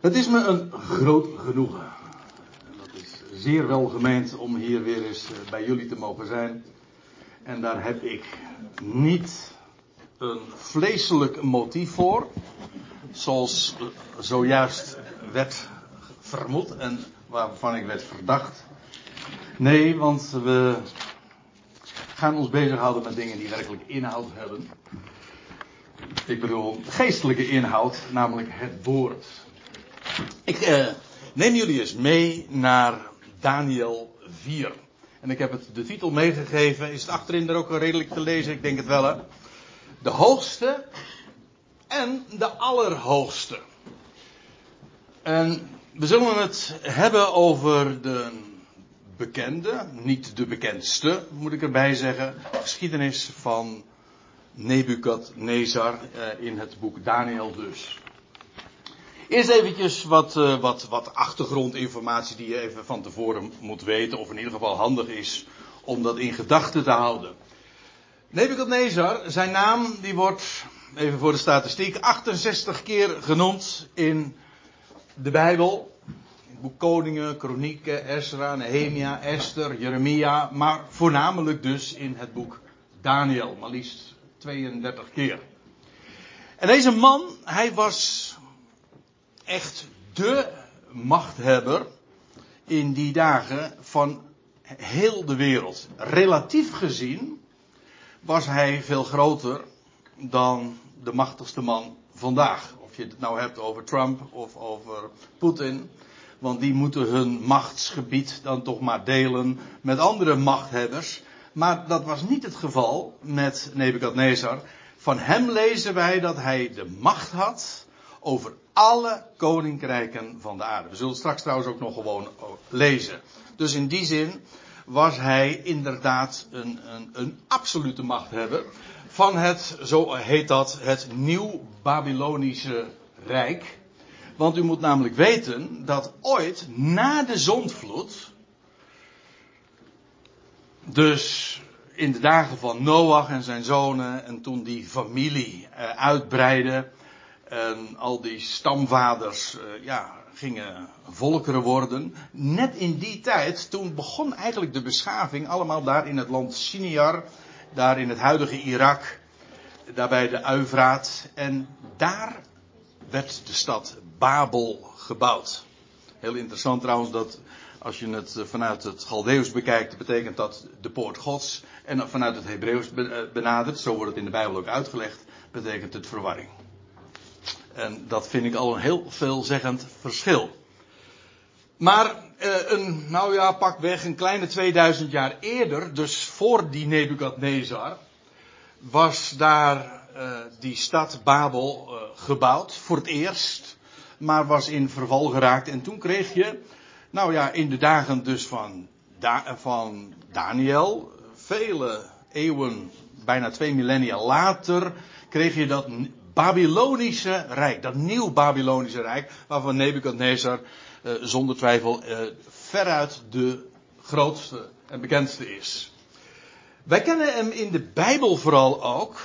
Het is me een groot genoegen. En dat is zeer welgemeend om hier weer eens eh, bij jullie te mogen zijn. En daar heb ik niet een vleeselijk motief voor, zoals eh, zojuist werd vermoed en waarvan ik werd verdacht. Nee, want we gaan ons bezighouden met dingen die werkelijk inhoud hebben. Ik bedoel geestelijke inhoud, namelijk het woord. Ik eh, neem jullie eens mee naar Daniel 4. En ik heb het de titel meegegeven. Is het achterin er ook redelijk te lezen? Ik denk het wel hè. De hoogste en de allerhoogste. En we zullen het hebben over de bekende, niet de bekendste, moet ik erbij zeggen, geschiedenis van Nebukadnezar eh, in het boek Daniel dus. Eerst eventjes wat, uh, wat, wat achtergrondinformatie die je even van tevoren moet weten, of in ieder geval handig is om dat in gedachten te houden. Nebukadnezar, zijn naam die wordt, even voor de statistiek, 68 keer genoemd in de Bijbel. In het boek Koningen, Kronieken, Ezra, Nehemia, Esther, Jeremia, maar voornamelijk dus in het boek Daniel, maar liefst 32 keer. En deze man, hij was echt de machthebber in die dagen van heel de wereld. Relatief gezien was hij veel groter dan de machtigste man vandaag. Of je het nou hebt over Trump of over Poetin. Want die moeten hun machtsgebied dan toch maar delen met andere machthebbers. Maar dat was niet het geval met Nebukadnezar. Van hem lezen wij dat hij de macht had over alle koninkrijken van de aarde. We zullen het straks trouwens ook nog gewoon lezen. Dus in die zin was hij inderdaad een, een, een absolute machthebber van het, zo heet dat, het nieuw Babylonische Rijk. Want u moet namelijk weten dat ooit na de zondvloed, dus in de dagen van Noach en zijn zonen en toen die familie eh, uitbreidde, en al die stamvaders, uh, ja, gingen volkeren worden. Net in die tijd, toen begon eigenlijk de beschaving allemaal daar in het land Siniar, daar in het huidige Irak, daarbij de Uivraat. En daar werd de stad Babel gebouwd. Heel interessant trouwens dat als je het eh, vanuit het Galdeus bekijkt, betekent dat de poort Gods. En vanuit het Hebreeuws eh, benadert, zo wordt het in de Bijbel ook uitgelegd, betekent het verwarring. En dat vind ik al een heel veelzeggend verschil. Maar eh, een, nou ja, pak weg een kleine 2000 jaar eerder, dus voor die Nebukadnezar, was daar uh, die stad Babel uh, gebouwd voor het eerst, maar was in verval geraakt. En toen kreeg je, nou ja, in de dagen dus van, van Daniel, vele eeuwen, bijna twee millennia later, kreeg je dat Babylonische Rijk. Dat nieuw Babylonische Rijk. Waarvan Nebukadnezar uh, zonder twijfel uh, veruit de grootste en bekendste is. Wij kennen hem in de Bijbel vooral ook.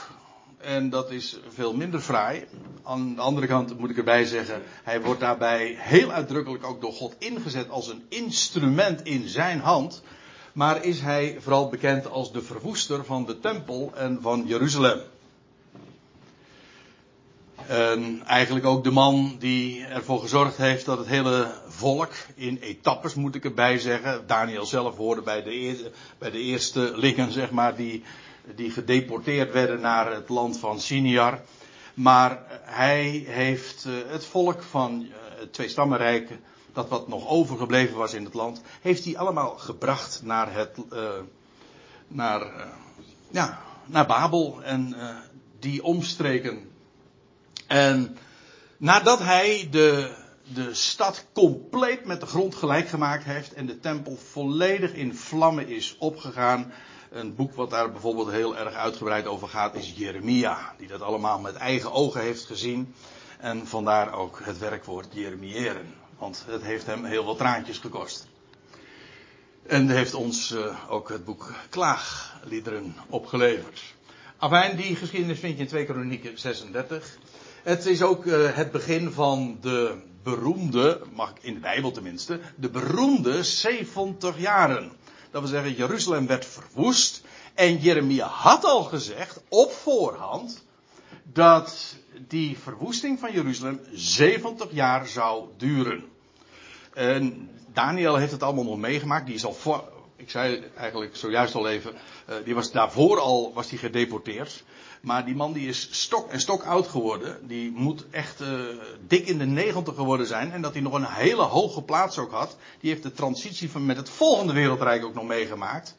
En dat is veel minder fraai. Aan de andere kant moet ik erbij zeggen, hij wordt daarbij heel uitdrukkelijk ook door God ingezet als een instrument in zijn hand. Maar is hij vooral bekend als de verwoester van de tempel en van Jeruzalem. En eigenlijk ook de man die ervoor gezorgd heeft dat het hele volk in etappes moet ik erbij zeggen. Daniel zelf hoorde bij de, eerste, bij de eerste liggen, zeg maar, die, die gedeporteerd werden naar het land van Siniar. Maar hij heeft eh, het volk van eh, het twee stammenrijk, dat wat nog overgebleven was in het land, heeft hij allemaal gebracht naar het, uh, naar, ja, naar Babel en die omstreken en nadat hij de, de stad compleet met de grond gelijk gemaakt heeft en de tempel volledig in vlammen is opgegaan. Een boek wat daar bijvoorbeeld heel erg uitgebreid over gaat is Jeremia, die dat allemaal met eigen ogen heeft gezien. En vandaar ook het werkwoord Jeremiëren, want het heeft hem heel wat traantjes gekost. En heeft ons uh, ook het boek Klaagliederen opgeleverd. Afijn, die geschiedenis vind je in 2 Kronieken 36. Het is ook uh, het begin van de beroemde, mag ik in de Bijbel tenminste, de beroemde 70 jaren. Dat wil zeggen, Jeruzalem werd verwoest. En Jeremia had al gezegd, op voorhand, dat die verwoesting van Jeruzalem 70 jaar zou duren. En Daniel heeft het allemaal nog meegemaakt. Die is al ik zei eigenlijk zojuist al even, uh, die was daarvoor al was die gedeporteerd. Maar die man die is stok en stok oud geworden. Die moet echt uh, dik in de negentig geworden zijn. En dat hij nog een hele hoge plaats ook had. Die heeft de transitie van met het volgende wereldrijk ook nog meegemaakt.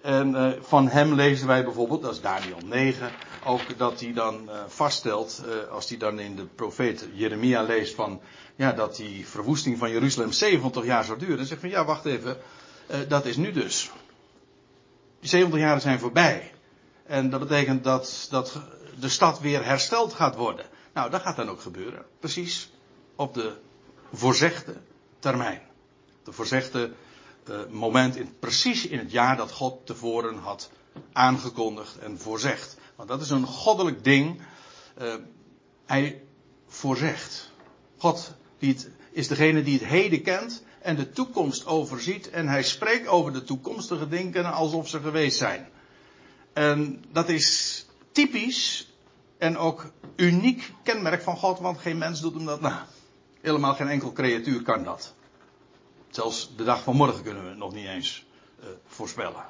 En uh, van hem lezen wij bijvoorbeeld, dat is Daniel 9, ook dat hij dan vaststelt, als hij dan in de profeet Jeremia leest van, ja, dat die verwoesting van Jeruzalem 70 jaar zou duren. Dan zegt van, ja, wacht even, dat is nu dus. Die 70 jaren zijn voorbij. En dat betekent dat, dat de stad weer hersteld gaat worden. Nou, dat gaat dan ook gebeuren. Precies op de voorzegde termijn. De voorzegde uh, moment, in, precies in het jaar dat God tevoren had aangekondigd en voorzegd. Want dat is een goddelijk ding. Uh, hij voorzegt. God die het, is degene die het heden kent en de toekomst overziet. En hij spreekt over de toekomstige dingen alsof ze geweest zijn. En dat is typisch en ook uniek kenmerk van God, want geen mens doet hem dat na. Helemaal geen enkel creatuur kan dat. Zelfs de dag van morgen kunnen we nog niet eens uh, voorspellen.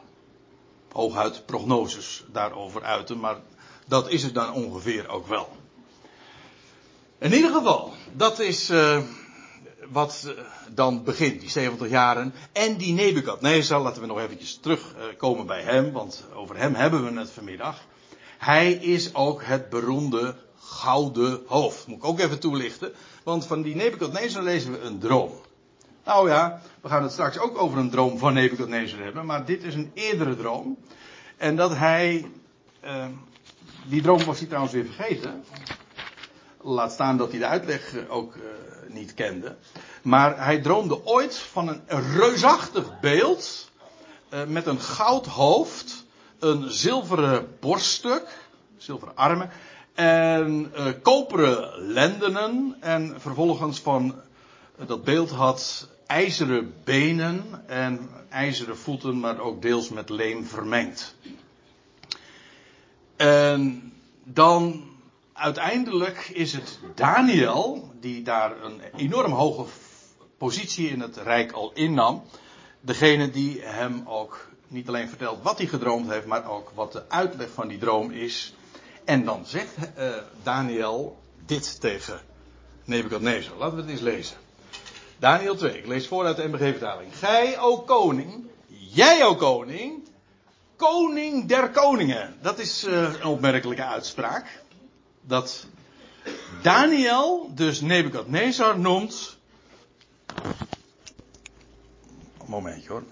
Hooguit prognoses daarover uiten, maar dat is het dan ongeveer ook wel. In ieder geval, dat is uh, wat uh, dan begint, die 70 jaren. En die Nebukadnezar, laten we nog eventjes terugkomen bij hem, want over hem hebben we het vanmiddag. Hij is ook het beroemde gouden hoofd. Moet ik ook even toelichten. Want van die Nebukadnezar lezen we een droom. Nou ja, we gaan het straks ook over een droom van Nebuchadnezzar hebben, maar dit is een eerdere droom. En dat hij, uh, die droom was hij trouwens weer vergeten. Laat staan dat hij de uitleg ook uh, niet kende. Maar hij droomde ooit van een reusachtig beeld uh, met een goud hoofd, een zilveren borststuk, zilveren armen en koperen lendenen en vervolgens van dat beeld had ijzeren benen en ijzeren voeten, maar ook deels met leem vermengd. En dan uiteindelijk is het Daniel, die daar een enorm hoge positie in het rijk al innam, degene die hem ook niet alleen vertelt wat hij gedroomd heeft, maar ook wat de uitleg van die droom is. En dan zegt uh, Daniel dit tegen Nebukadnezar. Laten we het eens lezen. Daniel 2, ik lees voor uit de MBG-vertaling. Gij, o koning, jij, o koning, koning der koningen. Dat is uh, een opmerkelijke uitspraak. Dat Daniel dus Nebukadnezar noemt. Momentje hoor.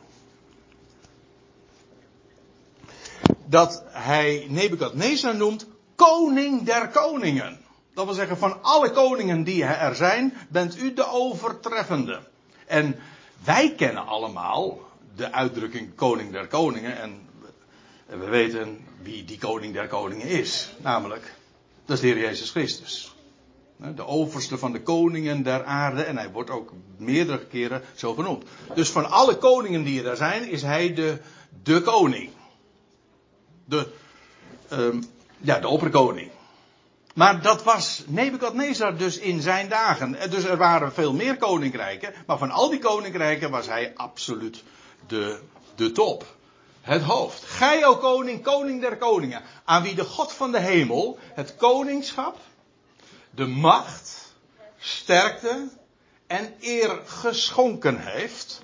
Dat hij Nebukadnezar noemt koning der koningen. Dat wil zeggen, van alle koningen die er zijn, bent u de overtreffende. En wij kennen allemaal de uitdrukking koning der koningen. En we weten wie die koning der koningen is. Namelijk, dat is de Heer Jezus Christus. De overste van de koningen der aarde. En hij wordt ook meerdere keren zo genoemd. Dus van alle koningen die er zijn, is hij de, de koning. De, um, ja, de opperkoning. Maar dat was Nebukadnezar dus in zijn dagen. Dus er waren veel meer koninkrijken. Maar van al die koninkrijken was hij absoluut de, de top. Het hoofd. Gij, o koning, koning der koningen. Aan wie de God van de hemel het koningschap, de macht, sterkte en eer geschonken heeft.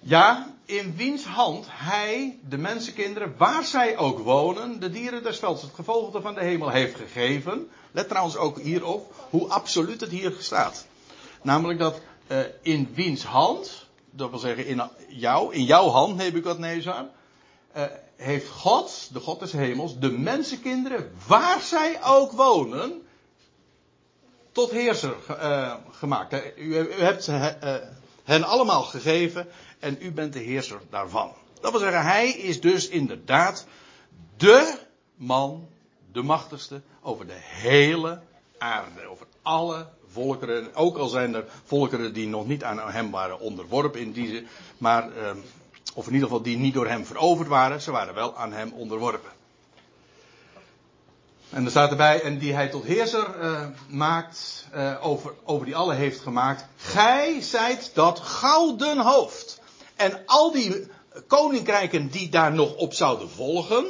Ja, in wiens hand hij de mensenkinderen, waar zij ook wonen, de dieren des velds, het gevolgde van de hemel heeft gegeven. Let trouwens ook hierop hoe absoluut het hier staat. Namelijk dat uh, in wiens hand, dat wil zeggen in jou, in jouw hand, Nebukadnezar, uh, heeft God, de God des hemels, de mensenkinderen, waar zij ook wonen, tot heerser uh, gemaakt. U, u hebt hen allemaal gegeven en u bent de heerser daarvan. Dat wil zeggen, hij is dus inderdaad de man, de machtigste over de hele aarde, over alle volkeren. Ook al zijn er volkeren die nog niet aan hem waren onderworpen in die. Maar, ehm, of in ieder geval die niet door hem veroverd waren. Ze waren wel aan hem onderworpen. En er staat erbij, en die hij tot heerser uh, maakt, uh, over, over die alle heeft gemaakt. Gij zijt dat gouden hoofd. En al die koninkrijken die daar nog op zouden volgen,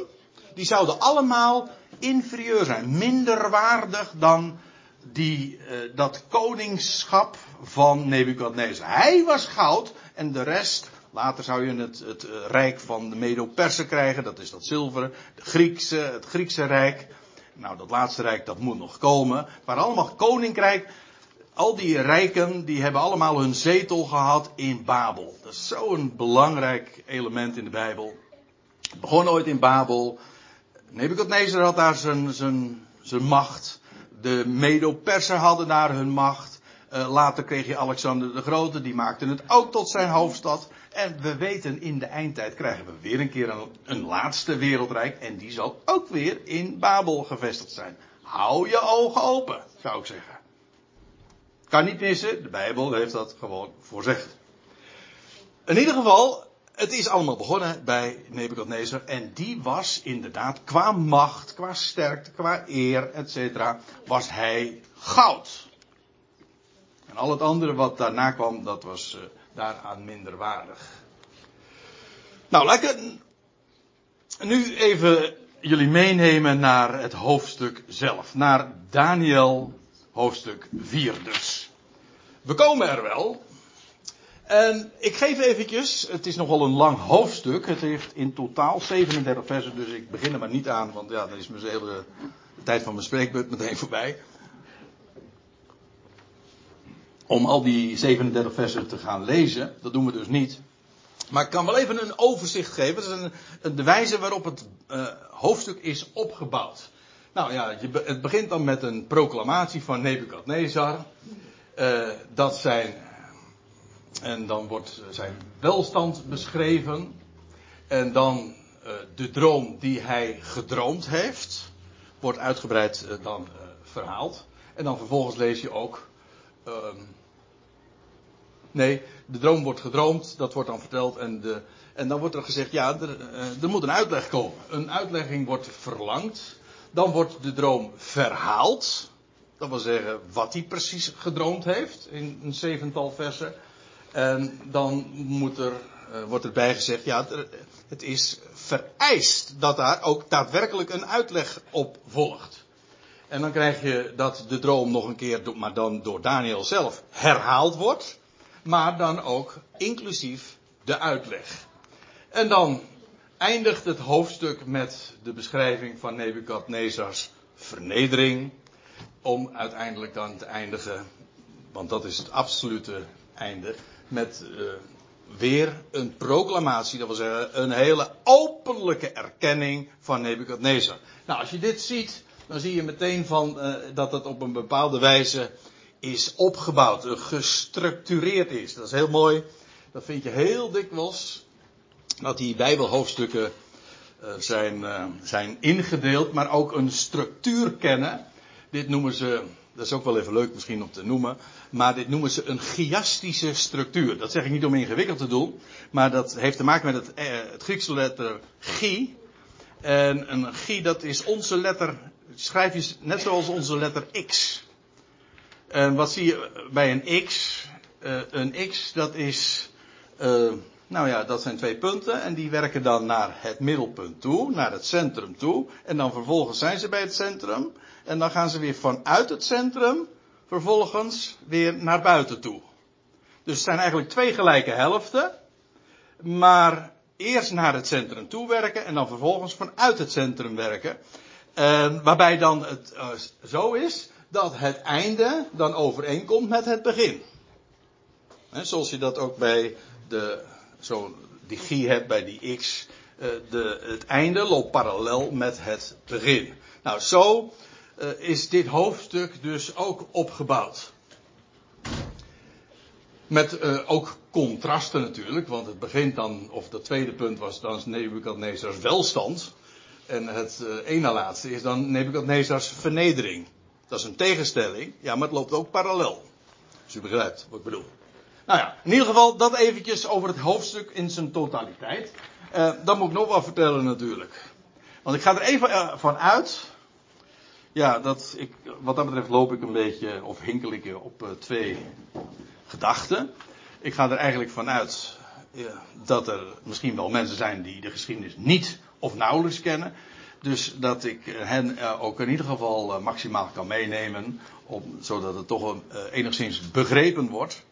die zouden allemaal inferieur zijn, minder waardig dan die, uh, dat koningschap van Nebukadnezar. Hij was goud en de rest, later zou je het, het rijk van de Medo-Persen krijgen, dat is dat zilveren, de Griekse, het Griekse rijk. Nou, dat laatste rijk, dat moet nog komen. Maar allemaal koninkrijk. Al die rijken, die hebben allemaal hun zetel gehad in Babel. Dat is zo'n belangrijk element in de Bijbel. Het begon ooit in Babel. Nebuchadnezzar had daar zijn, zijn, zijn macht. De Medo-Persen hadden daar hun macht. Uh, later kreeg je Alexander de Grote, die maakte het ook tot zijn hoofdstad. En we weten, in de eindtijd krijgen we weer een keer een, een, laatste wereldrijk. En die zal ook weer in Babel gevestigd zijn. Hou je ogen open, zou ik zeggen. Kan niet missen, de Bijbel heeft dat gewoon voorzegd. In ieder geval, het is allemaal begonnen bij Nebukadnezar. En die was inderdaad, qua macht, qua sterkte, qua eer, etc. was hij goud. En al het andere wat daarna kwam, dat was uh, daaraan minder waardig. Nou, laat ik nu even jullie meenemen naar het hoofdstuk zelf. Naar Daniel hoofdstuk 4 dus. We komen er wel. En ik geef eventjes, het is nogal een lang hoofdstuk. Het heeft in totaal 37 versen, dus ik begin er maar niet aan, want ja, dan is mijn hele tijd van mijn spreekbeurt meteen voorbij om al die 37 versen te gaan lezen. Dat doen we dus niet. Maar ik kan wel even een overzicht geven. Dat is een, de wijze waarop het uh, hoofdstuk is opgebouwd. Nou ja, je, het begint dan met een proclamatie van Nebukadnezar. Uh, dat zijn. En dan wordt zijn welstand beschreven. En dan uh, de droom die hij gedroomd heeft. Wordt uitgebreid dan verhaald. En dan vervolgens lees je ook. Ehm, Nee, de droom wordt gedroomd, dat wordt dan verteld en, de, en dan wordt er gezegd, ja, er, eh, er moet een uitleg komen. Een uitlegging wordt verlangd, dan wordt de droom verhaald. Dat wil zeggen wat hij precies gedroomd heeft in een zevental versen. En dan moet er, uh, wordt erbij gezegd, ja, het is vereist dat daar ook daadwerkelijk een uitleg op volgt. En dan krijg je dat de droom nog een keer, maar dan door Daniel zelf, herhaald wordt maar dan ook inclusief de uitleg. En dan eindigt het hoofdstuk met de beschrijving van Nebukadnezars vernedering, om uiteindelijk dan te eindigen, want dat is het absolute einde, met uh, weer een proclamatie, dat wil zeggen een hele openlijke erkenning van Nebukadnezar. Nou, als je dit ziet, dan zie je meteen van, uh, dat het op een bepaalde wijze is opgebouwd, gestructureerd is. Dat is heel mooi. Dat vind je heel dikwijls. Dat die Bijbelhoofdstukken uh, zijn, zijn ingedeeld, maar ook een structuur kennen. Dit noemen ze, dat is ook wel even leuk misschien om te noemen, maar dit noemen ze een chiastische structuur. Dat zeg ik niet om ingewikkeld te doen, maar dat heeft te maken met het, uh, het Griekse letter chi. En een chi, dat is onze letter, schrijf je net zoals onze letter x. En wat zie je bij een x? Uh, een x, dat is, uh, nou ja, dat zijn twee punten en die werken dan naar het middelpunt toe, naar het centrum toe. En dan vervolgens zijn ze bij het centrum en dan gaan ze weer vanuit het centrum vervolgens weer naar buiten toe. Dus het zijn eigenlijk twee gelijke helften, maar eerst naar het centrum toe werken en dan vervolgens vanuit het centrum werken. Waarbij dan het zo is dat het einde dan overeenkomt met het begin. He, zoals je dat ook bij de, zo die G hebt bij die X. Uh, de, het einde loopt parallel met het begin. Nou, zo uh, is dit hoofdstuk dus ook opgebouwd. Met uh, ook contrasten natuurlijk, want het begint dan, of dat tweede punt was dan Nebukadnezars welstand. En het ene laatste is dan Nebukadnezars vernedering. Dat is een tegenstelling. Ja, maar het loopt ook parallel. Als u begrijpt wat ik bedoel. Nou ja, in ieder geval dat eventjes over het hoofdstuk in zijn totaliteit. Uh, dan moet ik nog wat vertellen natuurlijk. Want ik ga er even uh, van uit. Ja, dat ik, wat dat betreft loop ik een beetje, of hinkel ik op uh, twee gedachten. Ik ga er eigenlijk vanuit dat er misschien wel mensen zijn die de geschiedenis niet of nauwelijks kennen. Dus dat ik hen ook in ieder geval maximaal kan meenemen, om, zodat het toch enigszins begrepen wordt.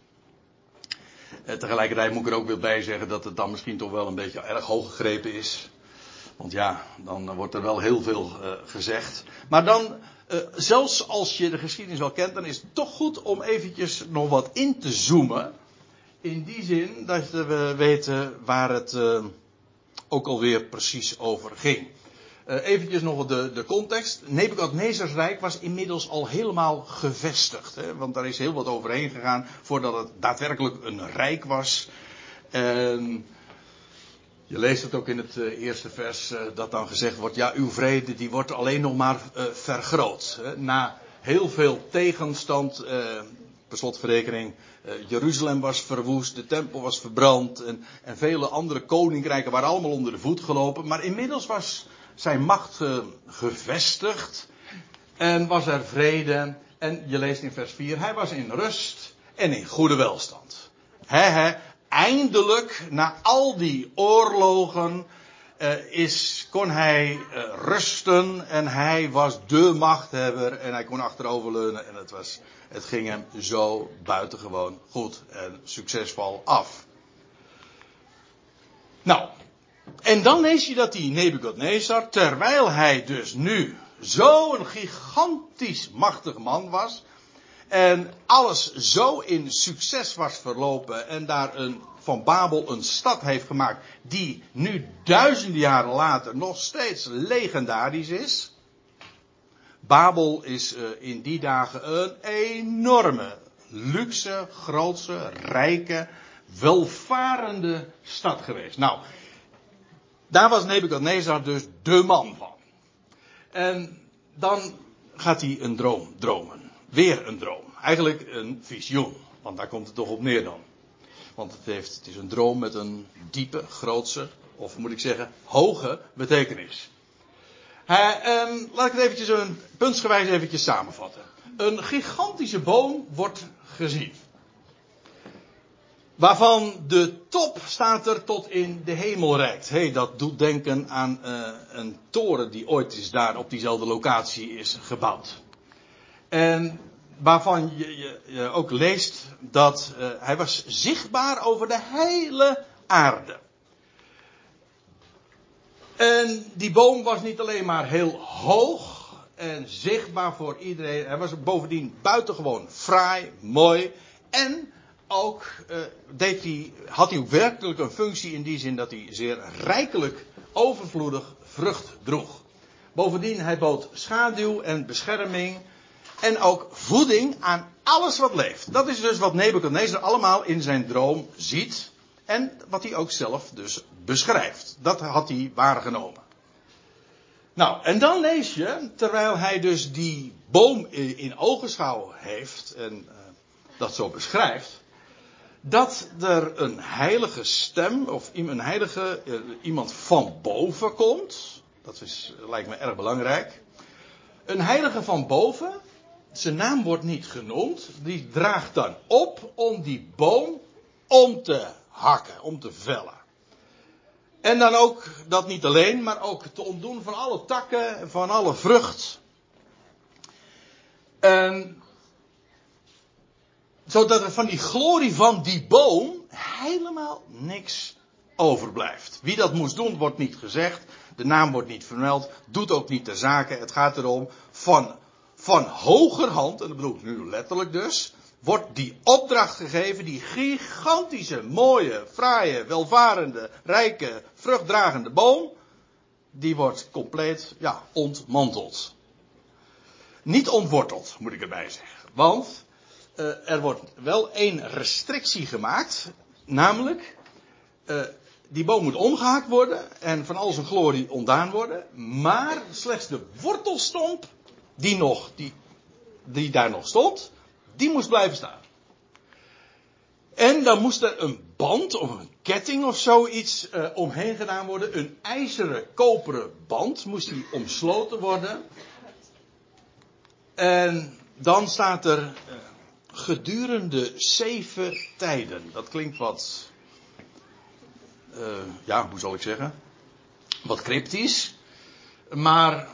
Tegelijkertijd moet ik er ook weer bij zeggen dat het dan misschien toch wel een beetje erg hoog gegrepen is. Want ja, dan wordt er wel heel veel uh, gezegd. Maar dan, uh, zelfs als je de geschiedenis wel kent, dan is het toch goed om eventjes nog wat in te zoomen. In die zin dat we weten waar het ook alweer precies over ging. Eventjes nog de, de context. Nebukadnezars rijk was inmiddels al helemaal gevestigd. Hè, want daar is heel wat overheen gegaan voordat het daadwerkelijk een rijk was. En je leest het ook in het uh, eerste vers uh, dat dan gezegd wordt, ja, uw vrede die wordt alleen nog maar vergroot. Hè. Na heel veel tegenstand, per slotverrekening, Jeruzalem was verwoest, de tempel was verbrand en, en, vele andere koninkrijken waren allemaal onder de voet gelopen. Maar inmiddels was zijn macht gevestigd en was er vrede. En je leest in vers 4, hij was in rust en in goede welstand. He, he, eindelijk, na al die oorlogen, uh, is, kon hij uh, rusten en hij was de machthebber en hij kon achteroverleunen en het, was, het ging hem zo buitengewoon goed en succesvol af. Nou, en dan lees je dat die Nebukadnezar, terwijl hij dus nu zo'n gigantisch machtig man was, en alles zo in succes was verlopen en daar een, van Babel een stad heeft gemaakt die nu duizenden jaren later nog steeds legendarisch is. Babel is uh, in die dagen een enorme, luxe, grootse, rijke, welvarende stad geweest. Nou, daar was Nebukadnezar dus de man van. En dan gaat hij een droom dromen. Weer een droom. Eigenlijk een visioen. Want daar komt het toch op neer dan. Want het, heeft, het is een droom met een diepe, grootse, of moet ik zeggen, hoge betekenis. Hij, eh, laat ik het eventjes een puntsgewijs eventjes samenvatten. Een gigantische boom wordt gezien. Waarvan de top staat er tot in de hemel reikt. Hey, dat doet denken aan uh, een toren die ooit is daar op diezelfde locatie is gebouwd. En waarvan je, je, ook leest dat uh, hij was zichtbaar over de hele aarde. En die boom was niet alleen maar heel hoog en zichtbaar voor iedereen. Hij was bovendien buitengewoon fraai, mooi. En ook uh, deed hij, had hij werkelijk een functie in die zin dat hij zeer rijkelijk overvloedig vrucht droeg. Bovendien, hij bood schaduw en bescherming en ook voeding aan alles wat leeft. Dat is dus wat Nebuchadnezzar allemaal in zijn droom ziet. En wat hij ook zelf dus beschrijft. Dat had hij waargenomen. Nou, en dan lees je, terwijl hij dus die boom in ogenschouw heeft en uh, dat zo beschrijft, dat er een heilige stem of een heilige, uh, iemand van boven komt. Dat is, lijkt me erg belangrijk. Een heilige van boven, zijn naam wordt niet genoemd. Die draagt dan op om die boom om te hakken, om te vellen. En dan ook, dat niet alleen, maar ook te ontdoen van alle takken, van alle vrucht. En, zodat er van die glorie van die boom helemaal niks overblijft. Wie dat moest doen, wordt niet gezegd. De naam wordt niet vermeld. Doet ook niet ter zake. Het gaat erom van van hogerhand, en dat bedoel ik nu letterlijk dus, wordt die opdracht gegeven, die gigantische, mooie, fraaie, welvarende, rijke, vruchtdragende boom, die wordt compleet, ja, ontmanteld. Niet ontworteld, moet ik erbij zeggen. Want er wordt wel één restrictie gemaakt, namelijk, uh, die boom moet omgehaakt worden en van al zijn glorie ontdaan worden, maar slechts de wortelstomp die nog, die die daar nog stond, die moest blijven staan. En dan moest er een band of een ketting of zoiets uh, omheen gedaan worden. Een ijzeren koperen band moest die omsloten worden. En dan staat er gedurende zeven tijden. Dat klinkt wat, uh, ja, hoe zal ik zeggen? Wat cryptisch. Maar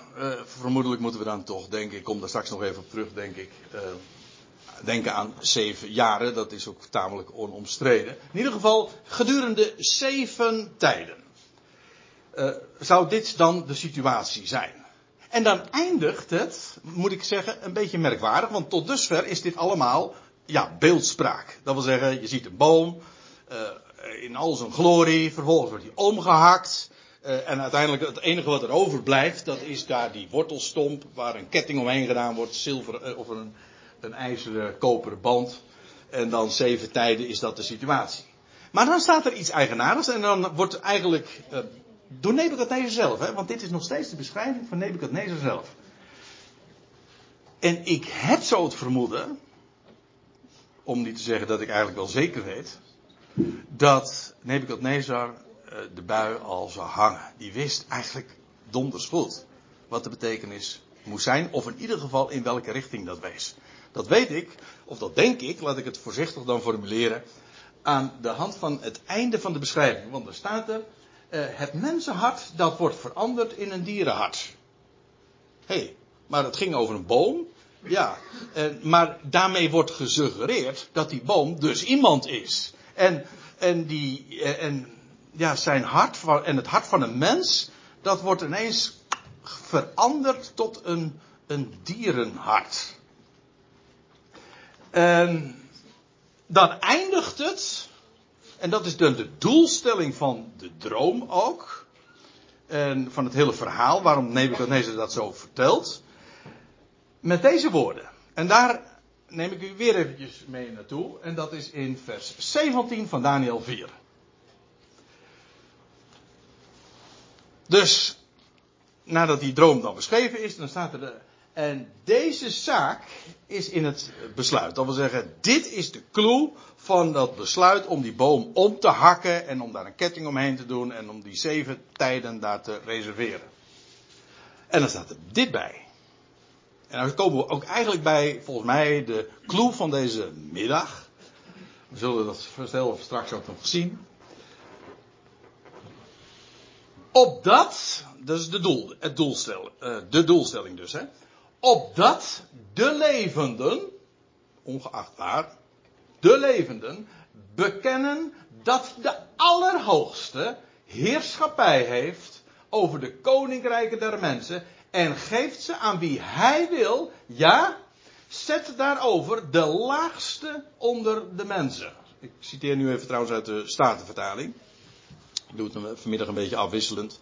vermoedelijk moeten we dan toch, denk ik, kom daar straks nog even op terug, denk ik denken aan zeven jaren, dat is ook tamelijk onomstreden. In ieder geval, gedurende zeven tijden zou dit dan de situatie zijn. En dan eindigt het, moet ik zeggen, een beetje merkwaardig, want tot dusver is dit allemaal, ja, beeldspraak. Dat wil zeggen, je ziet een boom, uh, in al zijn glorie, vervolgens wordt hij omgehakt, uh, en uiteindelijk het enige wat er overblijft, dat is daar die wortelstomp waar een ketting omheen gedaan wordt, zilver, of een, een ijzeren koperen band. En dan zeven tijden is dat de situatie. Maar dan staat er iets eigenaardigs en dan wordt eigenlijk door Nebukadnezar zelf, hè, want dit is nog steeds de beschrijving van Nebukadnezar zelf. En ik heb zo het vermoeden, om niet te zeggen dat ik eigenlijk wel zeker weet, dat Nebukadnezar uh, de bui al zou hangen. Die wist eigenlijk donders goed wat de betekenis moest zijn, of in ieder geval in welke richting dat wees. Dat weet ik, of dat denk ik, laat ik het voorzichtig dan formuleren, aan de hand van het einde van de beschrijving. Want er staat er, het mensenhart dat wordt veranderd in een dierenhart. Hé, hey, maar het ging over een boom. Ja, uh, maar daarmee wordt gesuggereerd dat die boom dus iemand is. En, en, die, uh, en ja, zijn hart van, en het hart van een mens, dat wordt ineens veranderd tot een, een dierenhart. En dan eindigt het, en dat is dan de doelstelling van de droom ook, en van het hele verhaal, waarom Nebuchadnezzar dat zo vertelt, met deze woorden. En daar neem ik u weer eventjes mee naartoe, en dat is in vers 17 van Daniel 4. Dus, nadat die droom dan beschreven is, dan staat er de en deze zaak is in het besluit. Dat wil zeggen, dit is de clue van dat besluit om die boom om te hakken en om daar een ketting omheen te doen en om die zeven tijden daar te reserveren. En dan staat er dit bij. En dan komen we ook eigenlijk bij, volgens mij, de clue van deze middag. We zullen dat zelf straks ook nog zien. Opdat, dat is de, doel, het doelstel, uh, de doelstelling dus, hè opdat de levenden, ongeacht waar, de levenden bekennen dat de Allerhoogste heerschappij heeft over de koninkrijken der mensen en geeft ze aan wie hij wil, ja, zet daarover de laagste onder de mensen. Ik citeer nu even trouwens uit de Statenvertaling. Ik doe het vanmiddag een beetje afwisselend.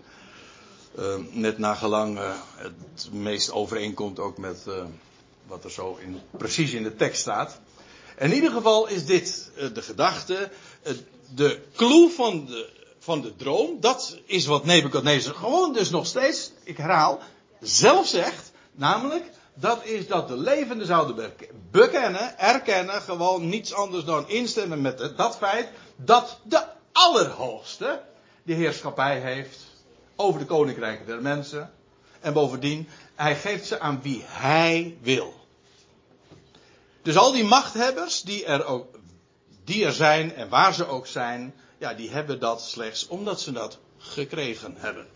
Uh, net nagelang uh, het meest overeenkomt ook met uh, wat er zo in, precies in de tekst staat. In ieder geval is dit de gedachte, de clue van de, van de droom, dat is wat Nebuchadnezzar gewoon dus nog steeds, ik herhaal, zelf zegt, namelijk, dat is dat de levenden zouden bekennen, erkennen, gewoon niets anders dan instemmen met dat feit, dat de Allerhoogste de heerschappij heeft over de koninkrijken der mensen. En bovendien, hij geeft ze aan wie hij wil. Dus al die machthebbers die er, ook, die er zijn en waar ze ook zijn, ja, die hebben dat slechts omdat ze dat gekregen hebben.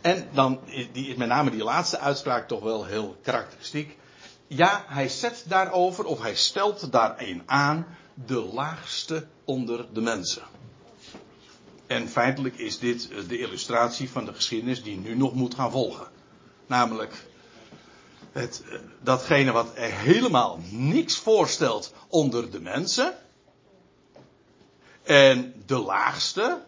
En dan is met name die laatste uitspraak toch wel heel karakteristiek. Ja, hij zet daarover, of hij stelt daarin aan, de laagste onder de mensen. En feitelijk is dit eh, de illustratie van de geschiedenis die nu nog moet gaan volgen. Namelijk het, eh, datgene wat helemaal niks voorstelt onder de mensen. En de laagste,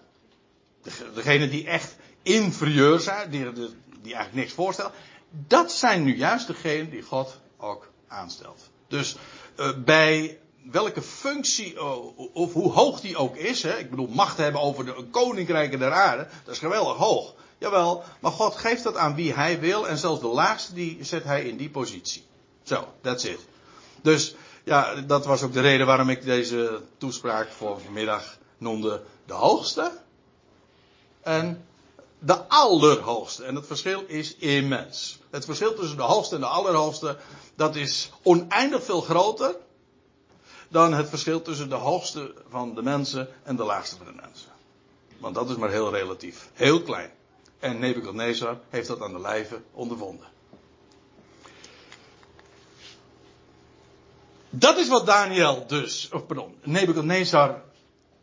degene die echt inferieur zijn, die, die eigenlijk niks voorstellen. Dat zijn nu juist degenen die God ook aanstelt. Dus uh, bij welke functie, eh, of hoe hoog die ook is, hè, ik bedoel, macht hebben over de koninkrijken der aarde, dat is geweldig hoog. Jawel, maar God geeft dat aan wie hij wil en zelfs de laagste die zet hij in die positie. Zo, that's it. Dus ja, dat was ook de reden waarom ik deze toespraak voor vanmiddag noemde de hoogste en de allerhoogste. En het verschil is immens. Het verschil tussen de hoogste en de allerhoogste, dat is oneindig veel groter dan het verschil tussen de hoogste van de mensen en de laagste van de mensen. Want dat is maar heel relatief. Heel klein. En Nebuchadnezzar heeft dat aan de lijve ondervonden. Dat is wat Daniel dus, of pardon, Nebuchadnezzar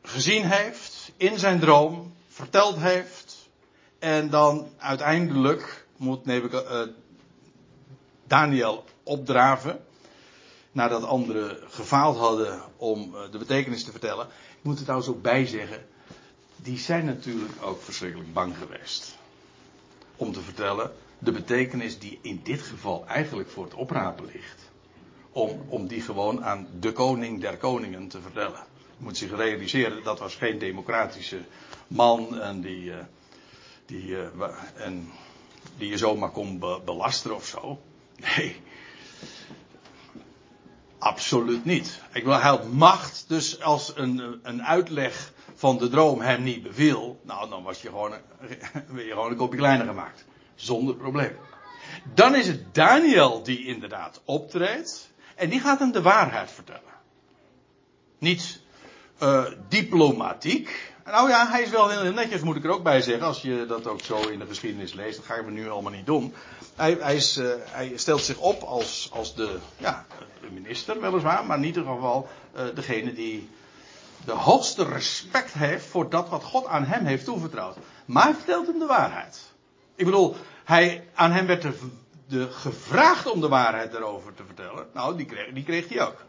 gezien heeft in zijn droom, verteld heeft. En dan uiteindelijk moet uh, Daniel opdraven. Nadat anderen gefaald hadden om uh, de betekenis te vertellen. Ik moet er trouwens ook bij zeggen. Die zijn natuurlijk ook verschrikkelijk bang geweest. Om te vertellen de betekenis die in dit geval eigenlijk voor het oprapen ligt om, om die gewoon aan de koning der koningen te vertellen. Je moet zich realiseren, dat was geen democratische man en die, uh, die, uh, en die je zomaar kon be belasteren of zo. Nee. Absoluut niet. Ik wil, hij had macht, dus als een, een uitleg van de droom hem niet beviel, nou dan was je gewoon, weer je gewoon een kopje kleiner gemaakt. Zonder probleem. Dan is het Daniel die inderdaad optreedt. En die gaat hem de waarheid vertellen. Niet uh, diplomatiek. Nou ja, hij is wel heel netjes, moet ik er ook bij zeggen. Als je dat ook zo in de geschiedenis leest, dat gaan we nu allemaal niet doen. Hij, hij, is, uh, hij stelt zich op als, als de, ja, de minister, weliswaar, maar in ieder geval uh, degene die de hoogste respect heeft voor dat wat God aan hem heeft toevertrouwd. Maar hij vertelt hem de waarheid. Ik bedoel, hij, aan hem werd de gevraagd om de waarheid erover te vertellen, nou, die kreeg, die kreeg hij ook.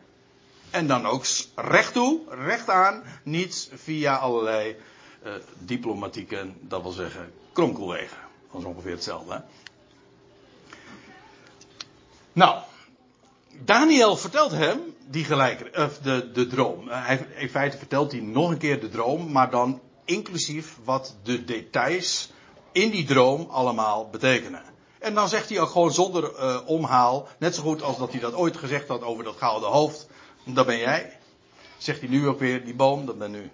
En dan ook recht toe, recht aan, niet via allerlei uh, diplomatieke, dat wil zeggen, kronkelwegen. Dat is ongeveer hetzelfde. Hè? Nou, Daniel vertelt hem die gelijke, uh, de, de droom. Uh, hij, in feite vertelt hij nog een keer de droom, maar dan inclusief wat de details in die droom allemaal betekenen. En dan zegt hij ook gewoon zonder uh, omhaal, net zo goed als dat hij dat ooit gezegd had over dat gouden hoofd, dat ben jij. Zegt hij nu ook weer, die boom, dat ben u.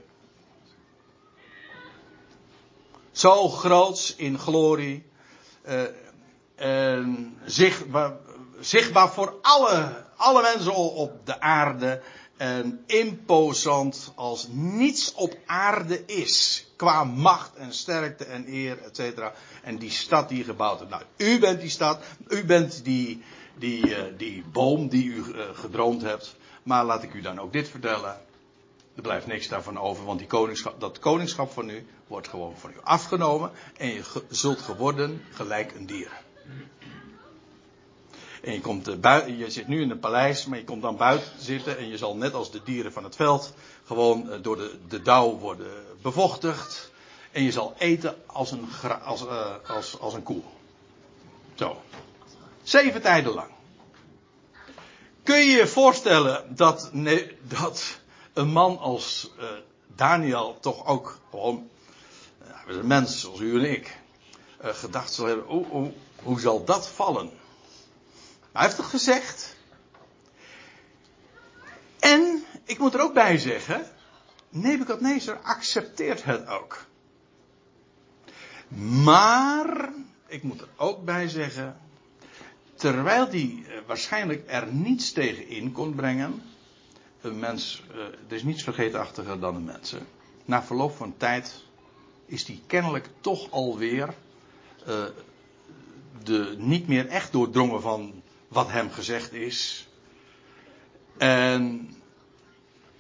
Zo groots in glorie. En zichtbaar, zichtbaar voor alle, alle mensen op de aarde. En imposant als niets op aarde is. Qua macht en sterkte en eer, et cetera. En die stad die gebouwd is. Nou, u bent die stad. U bent die, die, uh, die boom die u uh, gedroomd hebt. Maar laat ik u dan ook dit vertellen. Er blijft niks daarvan over, want die koningschap, dat koningschap van u wordt gewoon van u afgenomen. En je zult geworden gelijk een dier. En je, komt uh, buiten, je zit nu in een paleis, maar je komt dan buiten zitten en je zal net als de dieren van het veld gewoon uh, door de, de dauw worden bevochtigd. En je zal eten als een, als, uh, als, als een koe. Zo. Zeven tijden lang. Kun je je voorstellen dat, nee, dat een man als uh, Daniel toch ook gewoon, uh, een mens zoals u en ik, uh, gedacht zal hebben, oh, oh, hoe zal dat vallen? Hij heeft het gezegd. En ik moet er ook bij zeggen, Nebukadnezar accepteert het ook. Maar, ik moet er ook bij zeggen, terwijl die waarschijnlijk er niets tegen in kon brengen, een mens, er is niets vergeetachtiger dan een mens. Hè. Na verloop van tijd is die kennelijk toch alweer uh, de, niet meer echt doordrongen van wat hem gezegd is. En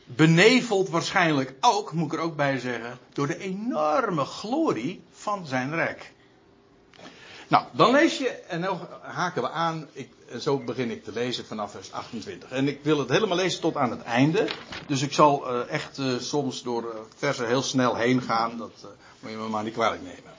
beneveld waarschijnlijk ook, moet ik er ook bij zeggen, door de enorme glorie van zijn rijk. Nou, dan lees je, en dan haken we aan, ik, en zo begin ik te lezen vanaf vers 28. En ik wil het helemaal lezen tot aan het einde. Dus ik zal uh, echt uh, soms door uh, versen heel snel heen gaan. Dat moet je me maar niet kwalijk nemen.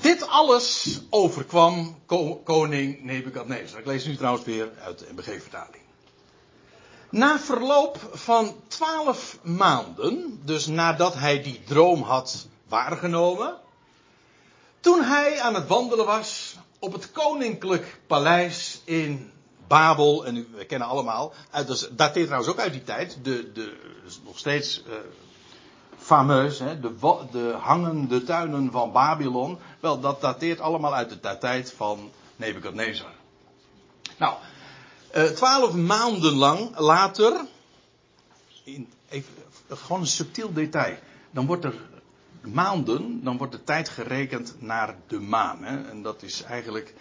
Dit alles overkwam koning Nebukadnezar. Ik lees nu trouwens weer uit de MBG-vertaling. Na verloop van twaalf maanden, dus nadat hij die droom had waargenomen, Toen hij aan het wandelen was op het koninklijk paleis in Babel, en we kennen allemaal, dat dateert trouwens ook uit die tijd, de, de, nog steeds uh, fameus, hè, de, de hangende tuinen van Babylon. Wel, dat dateert allemaal uit de tijd van Nebukadnezar. Nou, twaalf maanden lang later, in, even, gewoon een subtiel detail, dan wordt er maanden, dan wordt de tijd gerekend naar de maan. Hè? En dat is eigenlijk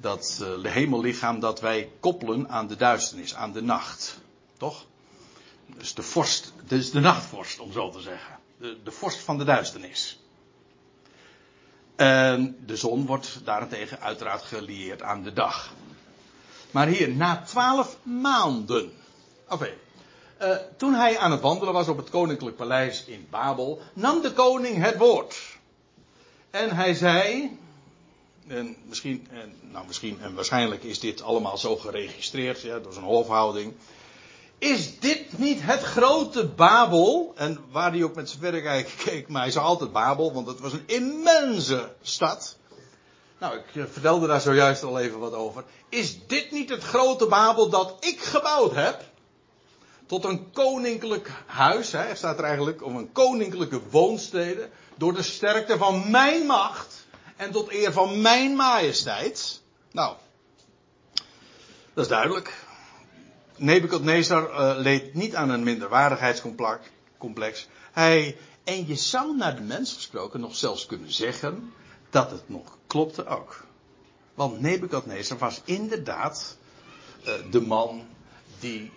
dat uh, hemellichaam dat wij koppelen aan de duisternis, aan de nacht. Toch? Dus de vorst, dus de nachtvorst, om zo te zeggen. De, de vorst van de duisternis. En de zon wordt daarentegen uiteraard gelieerd aan de dag. Maar hier, na twaalf maanden. Oké. Uh, toen hij aan het wandelen was op het koninklijk paleis in Babel, nam de koning het woord. En hij zei, en misschien, en, nou misschien en waarschijnlijk is dit allemaal zo geregistreerd, ja, door zijn hofhouding. Is dit niet het grote Babel? En waar hij ook met zijn verrekijker keek, maar hij zei altijd Babel, want het was een immense stad. Nou, ik eh, vertelde daar zojuist al even wat over. Is dit niet het grote Babel dat ik gebouwd heb? Tot een koninklijk huis, hè, staat er eigenlijk, om een koninklijke woonstede. Door de sterkte van mijn macht en tot eer van mijn majesteit. Nou, dat is duidelijk. Nebukadnezar uh, leed niet aan een minderwaardigheidscomplex. Hij, en je zou naar de mens gesproken nog zelfs kunnen zeggen dat het nog klopte ook. Want Nebukadnezar was inderdaad uh, de man die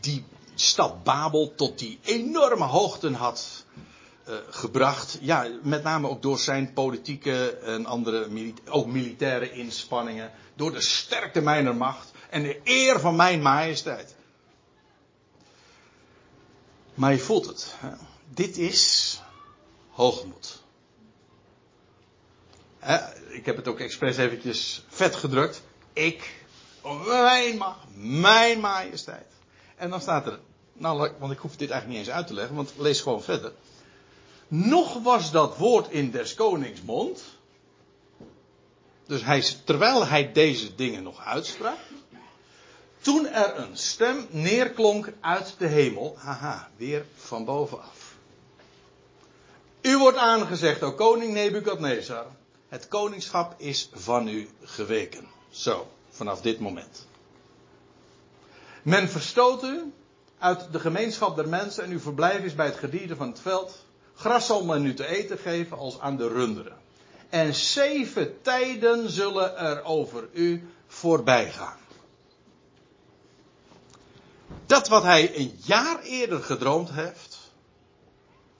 die stad Babel tot die enorme hoogten had uh, gebracht. Ja, met name ook door zijn politieke en andere ook militaire inspanningen. Door de sterkte mijner macht en de eer van mijn majesteit. Maar je voelt het. Hè? Dit is hoogmoed. Ik heb het ook expres eventjes vet gedrukt. Ik, mijn macht, mijn majesteit. En dan staat er, nou, want ik hoef dit eigenlijk niet eens uit te leggen, want lees gewoon verder. Nog was dat woord in des konings mond. Dus hij, terwijl hij deze dingen nog uitsprak. Toen er een stem neerklonk uit de hemel. Haha, weer van bovenaf. U wordt aangezegd, o koning Nebukadnezar. Het koningschap is van u geweken. Zo, vanaf dit moment. Men verstoot u uit de gemeenschap der mensen en uw verblijf is bij het gedierte van het veld. Gras zal men u te eten geven als aan de runderen. En zeven tijden zullen er over u voorbij gaan. Dat wat hij een jaar eerder gedroomd heeft.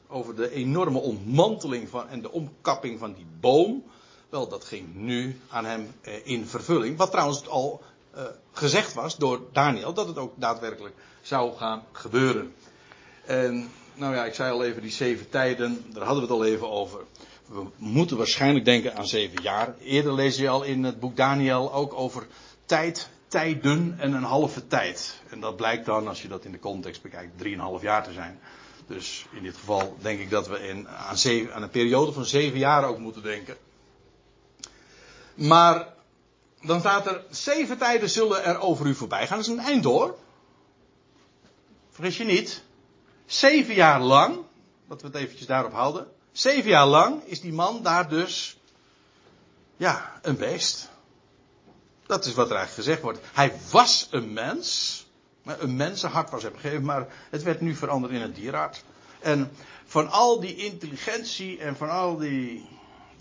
Over de enorme ontmanteling van, en de omkapping van die boom. Wel, dat ging nu aan hem eh, in vervulling. Wat trouwens al uh, gezegd was door Daniel dat het ook daadwerkelijk zou gaan gebeuren. En nou ja, ik zei al even die zeven tijden, daar hadden we het al even over. We moeten waarschijnlijk denken aan zeven jaar. Eerder lees je al in het boek Daniel ook over tijd, tijden en een halve tijd. En dat blijkt dan, als je dat in de context bekijkt, drieënhalf jaar te zijn. Dus in dit geval denk ik dat we in, aan, zeven, aan een periode van zeven jaar ook moeten denken. Maar dan staat er, zeven tijden zullen er over u voorbij gaan. Dat is een eind hoor. Vergis je niet. Zeven jaar lang, dat we het eventjes daarop houden. Zeven jaar lang is die man daar dus, ja, een beest. Dat is wat er eigenlijk gezegd wordt. Hij was een mens. Een mensenhart was hem gegeven, maar het werd nu veranderd in een dierhart. En van al die intelligentie en van al die,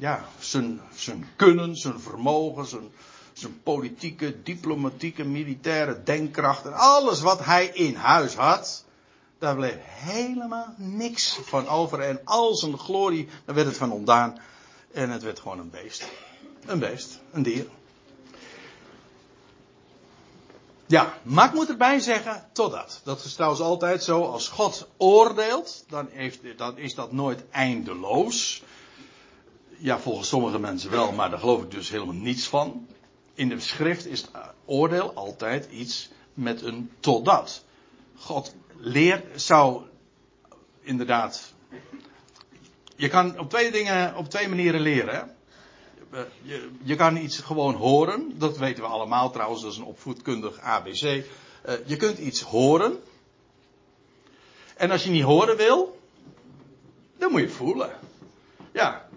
ja, zijn, zijn kunnen, zijn vermogen, zijn, zijn politieke, diplomatieke, militaire denkkracht en alles wat hij in huis had, daar bleef helemaal niks van over. En al zijn glorie, daar werd het van ontdaan. En het werd gewoon een beest. Een beest, een dier. Ja, maar ik moet erbij zeggen, totdat. Dat is trouwens altijd zo, als God oordeelt, dan, heeft, dan is dat nooit eindeloos. Ja, volgens sommige mensen wel, maar daar geloof ik dus helemaal niets van in de schrift is oordeel altijd iets met een totdat. God leert, zou inderdaad. Je kan op twee dingen, op twee manieren leren. je, je, kan iets gewoon horen. Dat weten we allemaal trouwens, dat is een opvoedkundig ABC. Uh, je kunt iets horen. En als je niet horen wil, dan moet je voelen. Ja.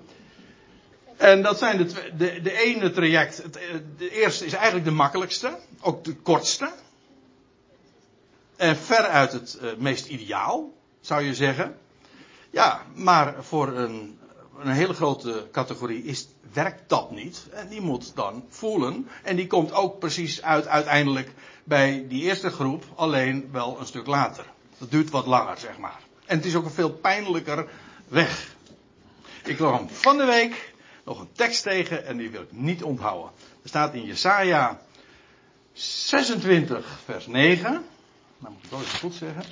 En dat zijn de, de, de ene traject. Het, de eerste is eigenlijk de makkelijkste. Ook de kortste. En veruit het uh, meest ideaal, zou je zeggen. Ja, maar voor een, een hele grote categorie is, werkt dat niet. En die moet dan voelen. En die komt ook precies uit uiteindelijk bij die eerste groep, alleen wel een stuk later. Dat duurt wat langer, zeg maar. En het is ook een veel pijnlijker weg. Ik kwam van de week nog een tekst tegen en die wil ik niet onthouden. Er staat in Jesaja 26 vers 9. Nou moet ik wel even goed zeggen.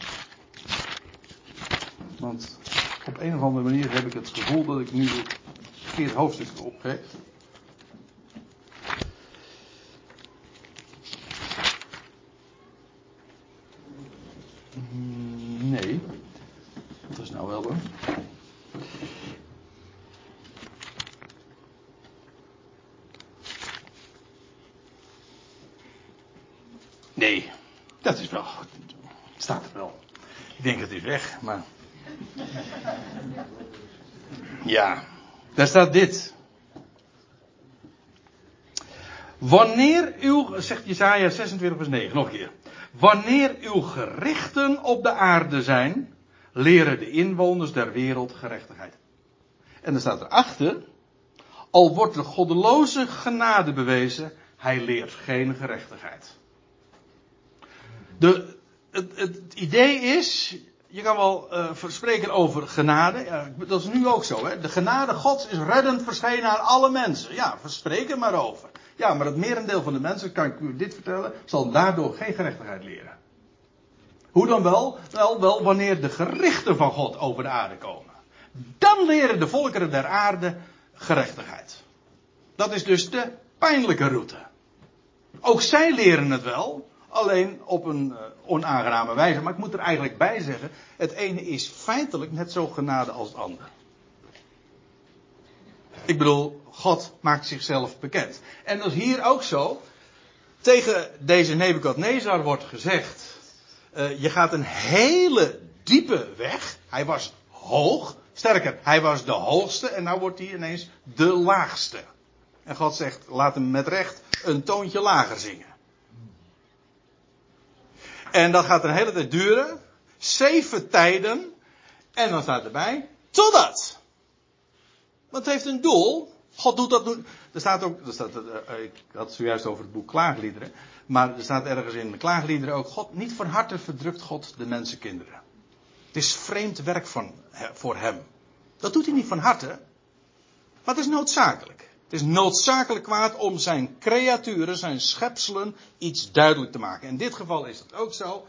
Want op een of andere manier heb ik het gevoel dat ik nu het verkeerde hoofdstuk opgeef. Nee, dat is nou wel hoor. Nee, dat is wel. Het staat er wel. Ik denk het is weg, maar. Ja, daar staat dit. Wanneer uw, zegt Jesaja 26 vers 9, nog een keer. Wanneer uw gerichten op de aarde zijn, leren de inwoners der wereld gerechtigheid. En dan staat erachter, al wordt de goddeloze genade bewezen, hij leert geen gerechtigheid. De, het, het idee is, je kan wel uh, spreken over genade. Ja, dat is nu ook zo. Hè? De genade Gods is reddend verschenen aan alle mensen. Ja, verspreek er maar over. Ja, maar het merendeel van de mensen, kan ik u dit vertellen, zal daardoor geen gerechtigheid leren. Hoe dan wel? Wel, wel wanneer de gerichten van God over de aarde komen. Dan leren de volkeren der aarde gerechtigheid. Dat is dus de pijnlijke route. Ook zij leren het wel, alleen op een uh, onaangename wijze. Maar ik moet er eigenlijk bij zeggen, het ene is feitelijk net zo genade als het andere. Ik bedoel, God maakt zichzelf bekend. En dat is hier ook zo. Tegen deze Nebukadnezar wordt gezegd, uh, je gaat een hele diepe weg. Hij was hoog. Sterker, hij was de hoogste en nu wordt hij ineens de laagste. En God zegt, laat hem met recht een toontje lager zingen. En dat gaat een hele tijd duren. Zeven tijden. En dan staat erbij, totdat. Want het heeft een doel. God doet dat. Er staat ook, er staat, uh, ik had het zojuist over het boek Klaagliederen. Maar er staat ergens in de Klaagliederen ook: God, niet van harte verdrukt God de mensenkinderen. Het is vreemd werk van, voor hem. Dat doet hij niet van harte. Het is noodzakelijk. Het is noodzakelijk kwaad om zijn creaturen, zijn schepselen, iets duidelijk te maken. In dit geval is dat ook zo.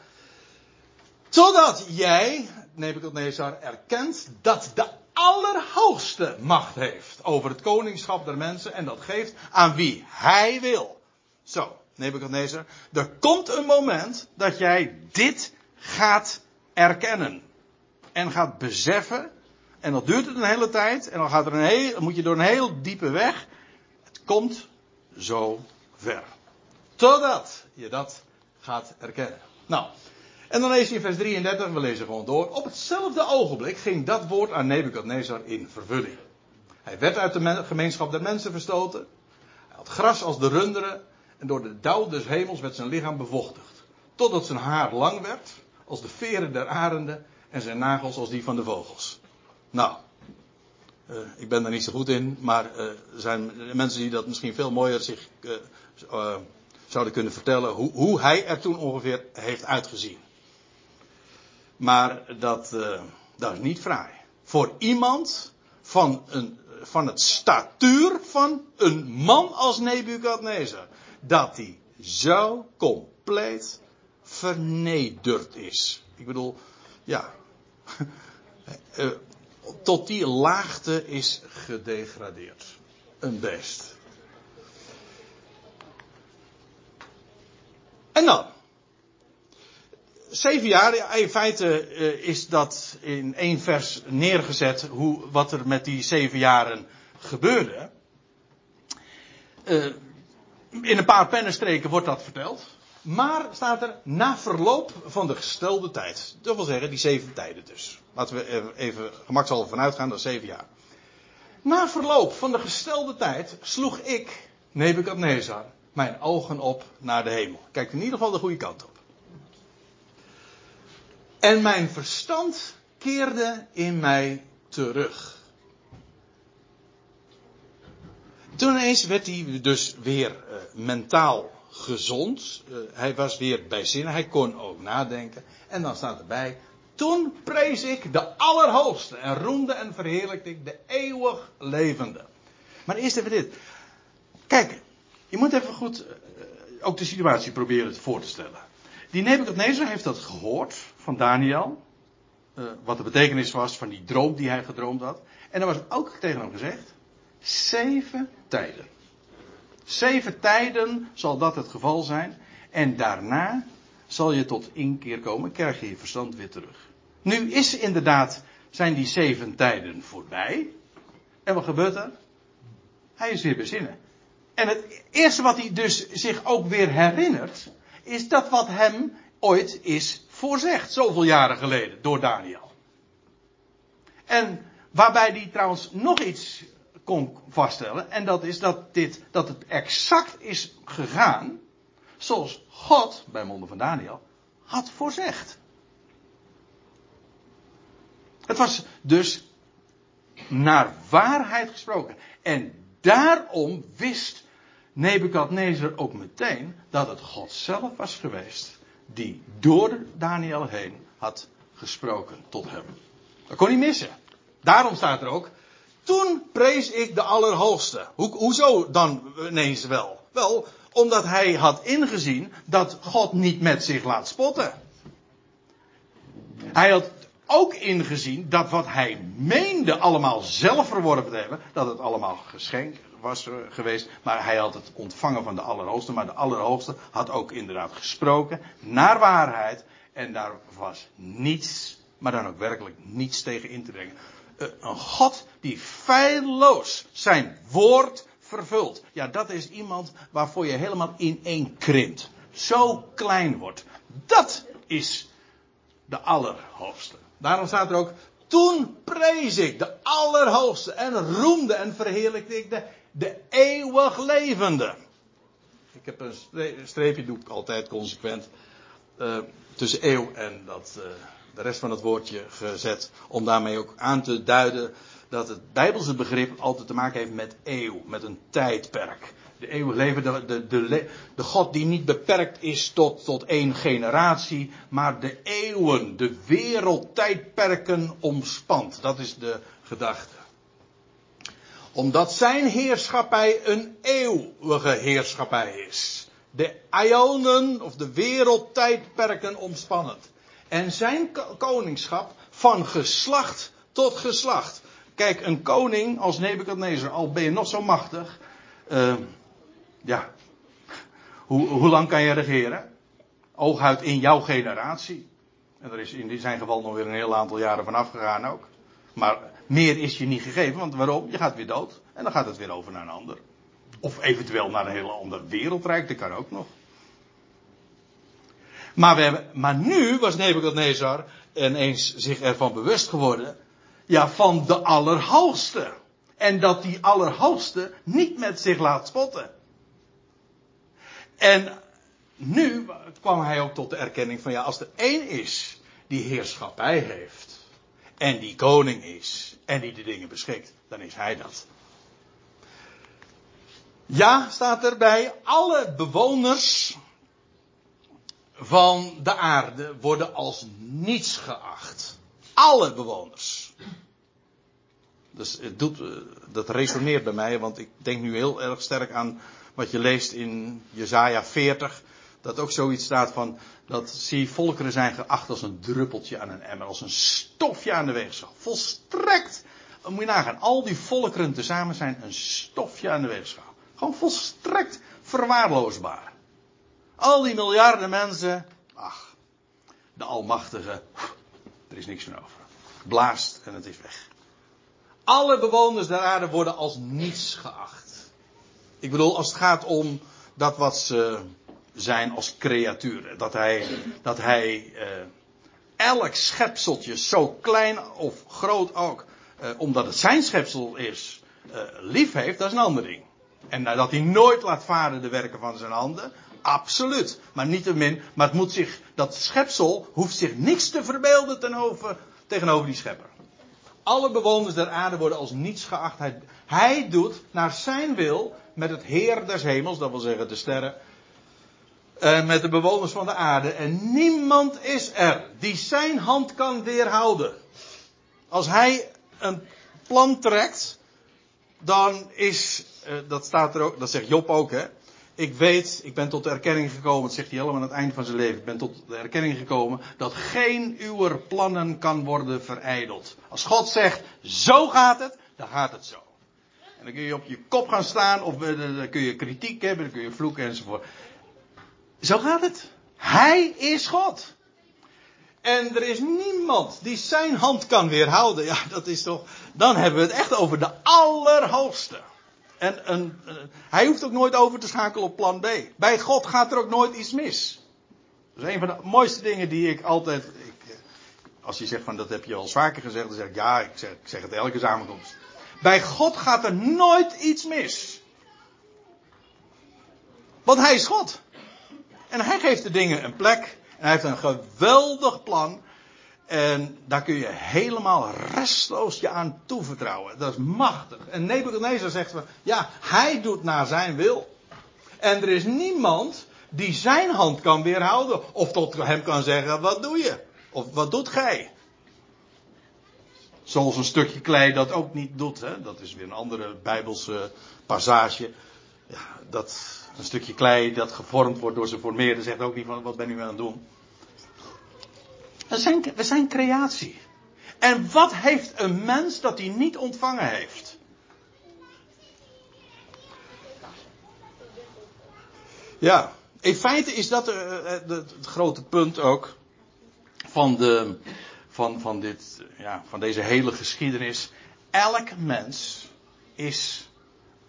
Totdat jij, Nebuchadnezzar, erkent dat de Allerhoogste macht heeft over het koningschap der mensen en dat geeft aan wie hij wil. Zo, Nebuchadnezzar, er komt een moment dat jij dit gaat erkennen. En gaat beseffen. En dat duurt het een hele tijd. En dan, gaat er een heel, moet je door een heel diepe weg. Het komt zo ver. Totdat je dat gaat erkennen. Nou, en dan lees je in vers 33, we lezen gewoon door. Op hetzelfde ogenblik ging dat woord aan Nebukadnezar in vervulling. Hij werd uit de gemeenschap der mensen verstoten. Hij had gras als de runderen. En door de dauw des hemels werd zijn lichaam bevochtigd. Totdat zijn haar lang werd, als de veren der arenden. En zijn nagels als die van de vogels. Nou, uh, ik ben daar niet zo goed in. Maar uh, er zijn mensen die dat misschien veel mooier zich uh, zouden kunnen vertellen. Hoe, hoe hij er toen ongeveer heeft uitgezien. Maar dat, dat is niet fraai. Voor iemand van, een, van het statuur van een man als Nebukadnezar. Dat hij zo compleet vernederd is. Ik bedoel, ja. tot die laagte is gedegradeerd. Een beest. En dan zeven jaar, in feite uh, is dat in één vers neergezet hoe, wat er met die zeven jaren gebeurde. Uh, in een paar pennenstreken wordt dat verteld. Maar staat er na verloop van de gestelde tijd. Dat wil zeggen, die zeven tijden dus. Laten we even gemakshalve vanuit gaan, dat is zeven jaar. Na verloop van de gestelde tijd sloeg ik, Nebukadnezar, mijn ogen op naar de hemel. Kijk in ieder geval de goede kant op. En mijn verstand keerde in mij terug. Toen ineens werd hij dus weer uh, mentaal gezond. Uh, hij was weer bij zin. Hij kon ook nadenken. En dan staat erbij. Toen prees ik de Allerhoogste en roemde en verheerlijkte ik de eeuwig levende. Maar eerst even dit. Kijk, je moet even goed uh, ook de situatie proberen voor te stellen. Die Nebuchadnezzar heeft dat gehoord van Daniel. Uh, wat de betekenis was van die droom die hij gedroomd had. En er was ook tegen hem gezegd. Zeven tijden. Zeven tijden zal dat het geval zijn. En daarna zal je tot inkeer komen, krijg je je verstand weer terug. Nu is inderdaad, zijn die zeven tijden voorbij. En wat gebeurt er? Hij is weer bezinnen. En het eerste wat hij dus zich ook weer herinnert, is dat wat hem ooit is voorzegd, zoveel jaren geleden, door Daniel. En waarbij hij trouwens nog iets kon vaststellen. En dat is dat, dit, dat het exact is gegaan zoals God, bij monden van Daniel, had voorzegd. Het was dus naar waarheid gesproken. En daarom wist Nebukadnezar ook meteen dat het God zelf was geweest die door Daniel heen had gesproken tot hem. Dat kon hij missen. Daarom staat er ook, toen prees ik de Allerhoogste. Ho hoezo dan ineens wel? Wel, omdat hij had ingezien dat God niet met zich laat spotten. Hij had ook ingezien dat wat hij meende allemaal zelf verworven te hebben, dat het allemaal geschenk was geweest, maar hij had het ontvangen van de Allerhoogste, maar de Allerhoogste had ook inderdaad gesproken naar waarheid en daar was niets, maar dan ook werkelijk niets tegen in te brengen. Eh, een God die feilloos zijn woord vervult. Ja, dat is iemand waarvoor je helemaal ineen krimpt. Zo klein wordt. Dat is de Allerhoogste. Daarom staat er ook, toen prees ik de Allerhoogste en roemde en verheerlijkte ik de, de eeuwig levende. Ik heb een streepje, doe ik altijd consequent, uh, tussen eeuw en dat, uh, de rest van het woordje gezet. Om daarmee ook aan te duiden dat het Bijbelse begrip altijd te maken heeft met eeuw, met een tijdperk. De eeuwig leven, de, de, de, de, God die niet beperkt is tot, tot één generatie, maar de eeuwen, de wereldtijdperken omspant. Dat is de gedachte. Omdat zijn heerschappij een eeuwige heerschappij is. De ionen of de wereldtijdperken omspannend. En zijn koningschap van geslacht tot geslacht. Kijk, een koning als Nebukadnezar, al ben je nog zo machtig. Uh, ja. Hoe, hoe lang kan je regeren? Ooguit in jouw generatie. En er is in zijn geval nog weer een heel aantal jaren van afgegaan ook. Maar meer is je niet gegeven, want waarom? Je gaat weer dood. En dan gaat het weer over naar een ander. Of eventueel naar een heel ander wereldrijk, dat kan ook nog. Maar, maar nu was Nebukadnezar ineens zich ervan bewust geworden. Ja, van de Allerhoogste. En dat die Allerhoogste niet met zich laat spotten. En nu kwam hij ook tot de erkenning van ja, als er één is die heerschappij heeft. En die koning is. En die de dingen beschikt. Dan is hij dat. Ja, staat erbij, alle bewoners van de aarde worden als niets geacht. Alle bewoners. Dus het doet, eh, dat resoneert bij mij, want ik denk nu heel erg sterk aan wat je leest in Jezaja 40. Dat ook zoiets staat van, dat zie volkeren zijn geacht als een druppeltje aan een emmer, als een stofje aan de weegschaal. Volstrekt, moet je nagaan, al die volkeren tezamen zijn een stofje aan de weegschaal. Gewoon volstrekt verwaarloosbaar. Al die miljarden mensen, ach, de Almachtige, er is niks meer over. Blaast en het is weg. Alle bewoners der aarde worden als niets geacht. Ik bedoel, als het gaat om dat wat ze zijn als creatuur. Dat hij, dat hij uh, elk schepseltje, zo klein of groot ook, uh, omdat het zijn schepsel is, uh, lief heeft, dat is een ander ding. En dat hij nooit laat varen de werken van zijn handen, absoluut. Maar niettemin, maar het moet zich, dat schepsel hoeft zich niks te verbeelden tegenover die schepper. Alle bewoners der aarde worden als niets geacht. Hij, doet naar zijn wil met het Heer des hemels, dat wil zeggen de sterren, uh, met de bewoners van de aarde. En niemand is er die zijn hand kan weerhouden. Als hij een plan trekt, dan is, uh, dat staat er ook, dat zegt Job ook, hè. Ik weet, ik ben tot de erkenning gekomen, zegt hij helemaal aan het eind van zijn leven. Ik ben tot de erkenning gekomen dat geen uw plannen kan worden verijdeld. Als God zegt, zo gaat het, dan gaat het zo. En dan kun je op je kop gaan staan, of dan kun je kritiek hebben, dan kun je vloeken enzovoort. Zo gaat het. Hij is God. En er is niemand die zijn hand kan weerhouden. Ja, dat is toch. Dan hebben we het echt over de Allerhoogste. En een, hij hoeft ook nooit over te schakelen op plan B. Bij God gaat er ook nooit iets mis. Dat is een van de mooiste dingen die ik altijd. Ik, eh, als je zegt van dat heb je al vaker gezegd, dan zeg ik ja, ik zeg, ik zeg het elke samenkomst. Bij God gaat er nooit iets mis. Want hij is God. En hij geeft de dingen een plek. En hij heeft een geweldig plan. En daar kun je helemaal restloos je aan toevertrouwen. Dat is machtig. En Nebuchadnezzar zegt van, ja, hij doet naar zijn wil. En er is niemand die zijn hand kan weerhouden. Of tot hem kan zeggen, wat doe je? Of wat doet gij? Zoals een stukje klei dat ook niet doet. Hè? Dat is weer een andere bijbelse passage. Ja, dat, een stukje klei dat gevormd wordt door zijn formeerder zegt ook niet van wat ben u aan het doen. We zijn, zijn creatie. En wat heeft een mens dat hij niet ontvangen heeft? Ja, in feite is dat uh, het grote punt ook van, de, van, van, dit, ja, van deze hele geschiedenis. Elk mens is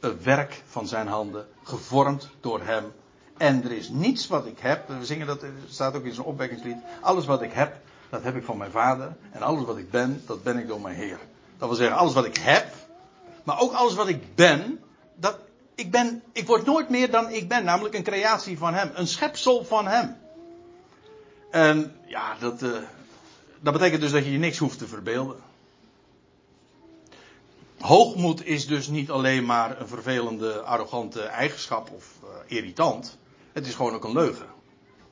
een werk van zijn handen, gevormd door hem. En er is niets wat ik heb, we zingen dat, staat ook in zijn opwekkingslied. Alles wat ik heb, dat heb ik van mijn vader. En alles wat ik ben, dat ben ik door mijn Heer. Dat wil zeggen, alles wat ik heb, maar ook alles wat ik ben, dat, ik ben, ik word nooit meer dan ik ben, namelijk een creatie van hem, een schepsel van hem. En ja, dat, uh, dat betekent dus dat je je niks hoeft te verbeelden. Hoogmoed is dus niet alleen maar een vervelende, arrogante eigenschap of uh, irritant. Het is gewoon ook een leugen.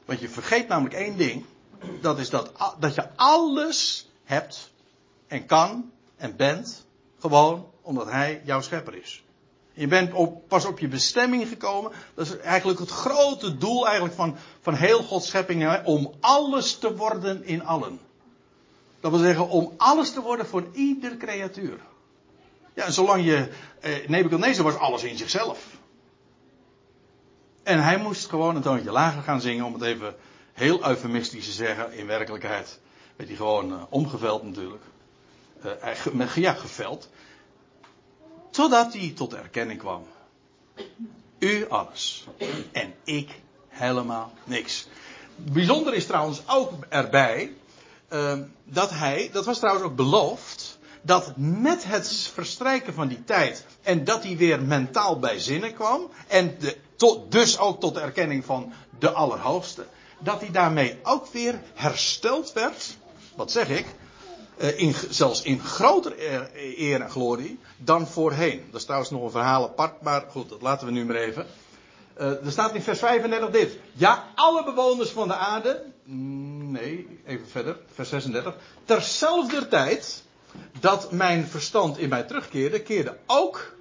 Want je vergeet namelijk één ding. Dat is dat, dat je alles hebt en kan en bent. Gewoon omdat hij jouw schepper is. Je bent op, pas op je bestemming gekomen. Dat is eigenlijk het grote doel eigenlijk van, van heel Gods schepping. Om alles te worden in allen. Dat wil zeggen om alles te worden voor ieder creatuur. Ja, en zolang je. Eh, Nebuchadnezzar was alles in zichzelf. En hij moest gewoon een toontje lager gaan zingen, om het even heel eufemistisch te zeggen. In werkelijkheid werd hij gewoon uh, omgeveld natuurlijk. Uh, ja, geveld. Totdat hij tot erkenning kwam. U alles. En ik helemaal niks. Bijzonder is trouwens ook erbij. Uh, dat hij, dat was trouwens ook beloofd dat met het verstrijken van die tijd en dat hij weer mentaal bij zinnen kwam en de, dus ook tot erkenning van de Allerhoogste, dat hij daarmee ook weer hersteld werd, wat zeg ik, uh, in, zelfs in groter eer en glorie dan voorheen. Dat is trouwens nog een verhaal apart, maar goed, dat laten we nu maar even. Uh, er staat in vers 35 dit. Ja, alle bewoners van de aarde. Nee, even verder. Vers 36. Terzelfde tijd dat mijn verstand in mij terugkeerde, keerde ook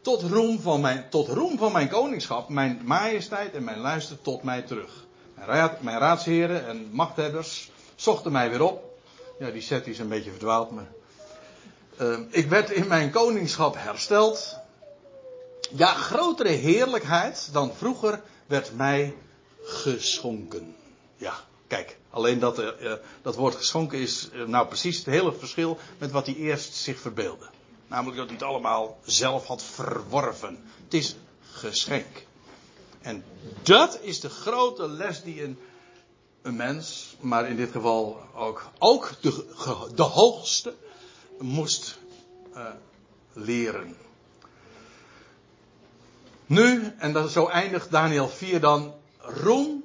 tot roem van mijn, tot roem van mijn koningschap, mijn majesteit en mijn luister tot mij terug. Mijn, raad, mijn raadsheren en machthebbers zochten mij weer op. Ja, die set is een beetje verdwaald, maar. Uh, ik werd in mijn koningschap hersteld. Ja, grotere heerlijkheid dan vroeger werd mij geschonken. Ja, kijk. Alleen dat, uh, dat woord geschonken is uh, nou precies het hele verschil met wat hij eerst zich verbeelde. Namelijk dat hij het allemaal zelf had verworven. Het is geschenk. En dat is de grote les die een, een mens, maar in dit geval ook, ook de, de hoogste, moest uh, leren. Nu, en dat, zo eindigt Daniel 4 dan, roem,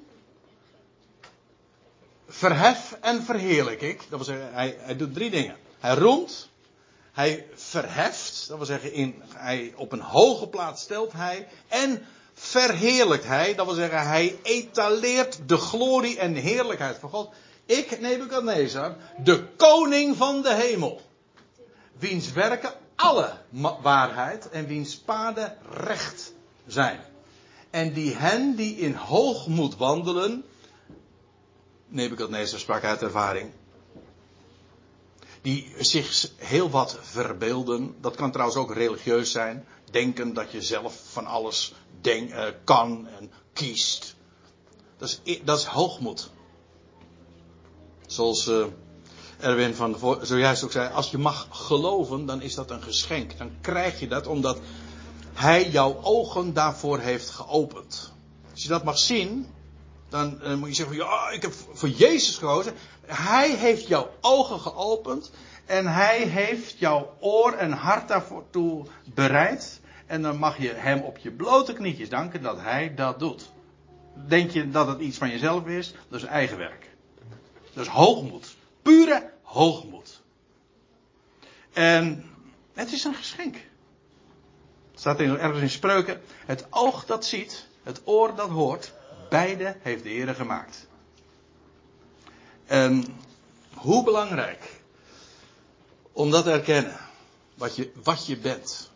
verhef en verheerlijk ik. Dat wil zeggen, hij, hij doet drie dingen. Hij roemt, hij verheft, dat wil zeggen, in, hij, op een hoge plaats stelt hij. En verheerlijkt hij, dat wil zeggen, hij etaleert de glorie en heerlijkheid van God. Ik, Nebuchadnezzar, de koning van de hemel. Wiens werken alle waarheid en wiens paden recht zijn. En die hen die in hoogmoed wandelen, Nebuchadnezzar sprak uit ervaring, die zich heel wat verbeelden. Dat kan trouwens ook religieus zijn. Denken dat je zelf van alles denk, uh, kan en kiest. Dat is, dat is hoogmoed. Zoals uh, Erwin van zojuist ook zei, als je mag geloven, dan is dat een geschenk. Dan krijg je dat omdat hij jouw ogen daarvoor heeft geopend. Als je dat mag zien, dan uh, moet je zeggen: ja, ik heb voor Jezus gekozen. Hij heeft jouw ogen geopend. En hij heeft jouw oor en hart daarvoor toe bereid. En dan mag je hem op je blote knietjes danken dat hij dat doet. Denk je dat het iets van jezelf is? Dat is eigen werk. Dat is hoogmoed. Pure hoogmoed. En het is een geschenk. Het staat ergens in spreuken. Het oog dat ziet, het oor dat hoort, beide heeft de Heer gemaakt. En hoe belangrijk om dat te erkennen. Wat je, wat je bent.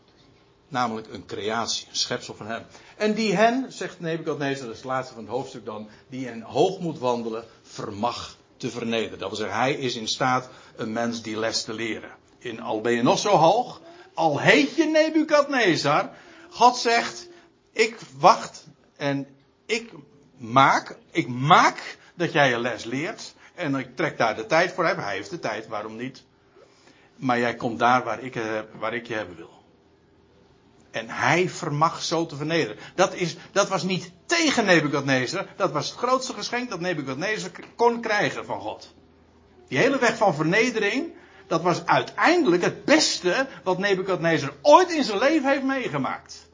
Namelijk een creatie, een schepsel van hem. En die hen, zegt Nebuchadnezzar, dat is het laatste van het hoofdstuk dan, die in hoogmoed wandelen, vermag te vernederen. Dat wil zeggen, hij is in staat een mens die les te leren. In, al ben je nog zo hoog, al heet je Nebukadnezar, God zegt, ik wacht en ik maak, ik maak dat jij je les leert. En ik trek daar de tijd voor Hij heeft de tijd, waarom niet? Maar jij komt daar waar ik, waar ik je hebben wil. En hij vermag zo te vernederen. Dat, is, dat was niet tegen Nebukadnezar. Dat was het grootste geschenk dat Nebukadnezar kon krijgen van God. Die hele weg van vernedering. Dat was uiteindelijk het beste wat Nebukadnezar ooit in zijn leven heeft meegemaakt.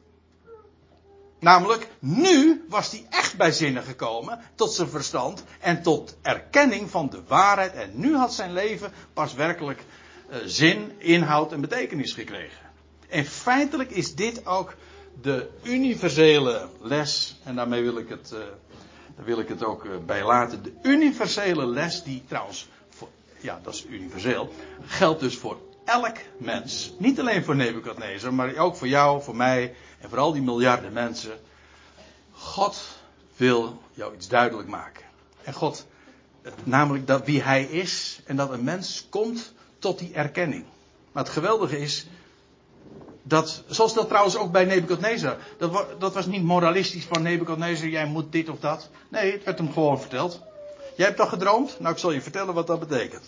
Namelijk, nu was hij echt bij zinnen gekomen, tot zijn verstand en tot erkenning van de waarheid. En nu had zijn leven pas werkelijk uh, zin, inhoud en betekenis gekregen. En feitelijk is dit ook de universele les, en daarmee wil ik het, daar wil ik het ook uh, bij laten. De universele les, die trouwens, ja, dat is universeel, geldt dus voor elk mens. Niet alleen voor Nebukadnezar, maar ook voor jou, voor mij en voor al die miljarden mensen. God wil jou iets duidelijk maken. En God, namelijk dat wie hij is en dat een mens komt tot die erkenning. Maar het geweldige is, dat, zoals dat trouwens ook bij Nebukadnezar. Dat, dat was niet moralistisch van Nebukadnezar, jij moet dit of dat. Nee, het werd hem gewoon verteld. Jij hebt dat gedroomd? Nou, ik zal je vertellen wat dat betekent.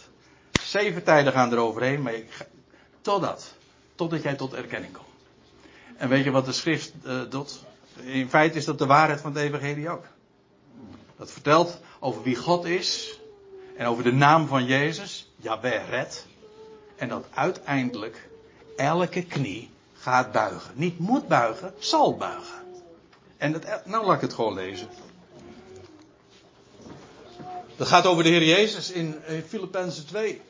Zeven tijden gaan eroverheen, maar ik, totdat. Totdat jij tot erkenning komt. En weet je wat de schrift uh, doet? In feite is dat de waarheid van het evangelie ook. Dat vertelt over wie God is. En over de naam van Jezus. Jaweh red. En dat uiteindelijk elke knie gaat buigen. Niet moet buigen, zal buigen. En dat, nou laat ik het gewoon lezen. Dat gaat over de Heer Jezus in, Filippenzen 2.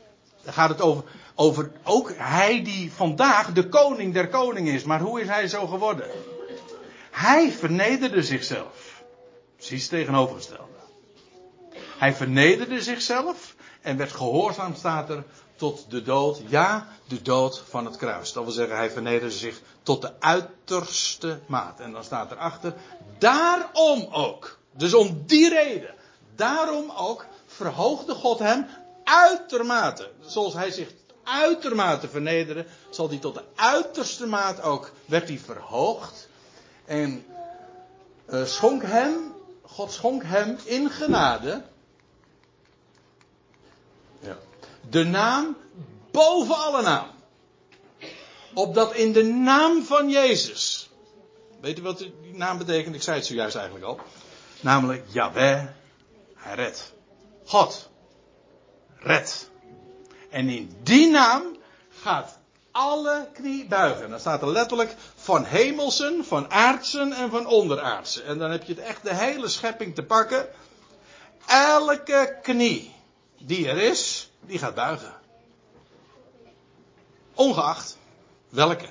Daar gaat het over, over ook hij die vandaag de koning der koningen is. Maar hoe is hij zo geworden? Hij vernederde zichzelf. Precies tegenovergestelde. Hij vernederde zichzelf en werd gehoorzaam, staat er, tot de dood. Ja, de dood van het kruis. Dat wil zeggen, hij vernederde zich tot de uiterste maat. En dan staat erachter, daarom ook. Dus om die reden. Daarom ook verhoogde God hem uitermate. Zoals hij zich uitermate vernederde, zal hij tot de uiterste maat ook, werd hij verhoogd. En uh, schonk hem, God schonk hem in genade De naam boven alle naam. Opdat in de naam van Jezus Weet u wat die naam betekent? Ik zei het zojuist eigenlijk al. Namelijk Yahweh, hij redt. God, red. En in die naam gaat alle knie buigen. Dan staat er letterlijk van hemelsen, van aardsen en van onderaardsen. En dan heb je het echt de hele schepping te pakken. Elke knie die er is, die gaat buigen. Ongeacht welke.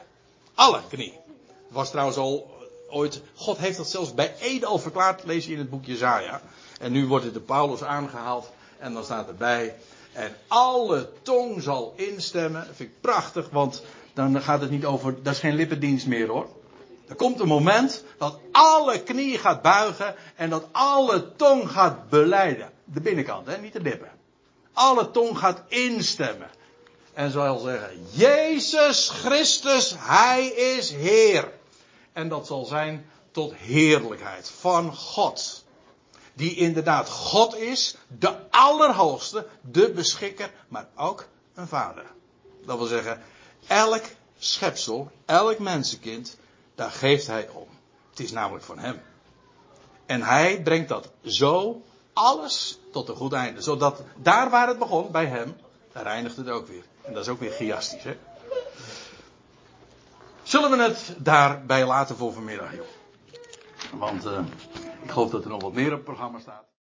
Alle knie. Was trouwens al ooit, God heeft dat zelfs bij Ede al verklaard, lees je in het boek Jezaja. En nu wordt het de Paulus aangehaald en dan staat erbij, en alle tong zal instemmen. Dat vind ik prachtig, want dan gaat het niet over, dat is geen lippendienst meer hoor. Er komt een moment dat alle knie gaat buigen en dat alle tong gaat beleiden. De binnenkant, hè, niet de lippen. Alle tong gaat instemmen. En zal zeggen, Jezus Christus, Hij is Heer. En dat zal zijn tot heerlijkheid van God. Die inderdaad God is, de Allerhoogste, de Beschikker, maar ook een Vader. Dat wil zeggen, elk schepsel, elk mensenkind, daar geeft Hij om. Het is namelijk van Hem. En Hij brengt dat zo alles tot een goed einde. Zodat daar waar het begon, bij Hem, daar reinigt het ook weer. En dat is ook weer chiastisch, hè? Zullen we het daarbij laten voor vanmiddag, joh? Want uh, ik geloof dat er nog wat meer op het programma staat.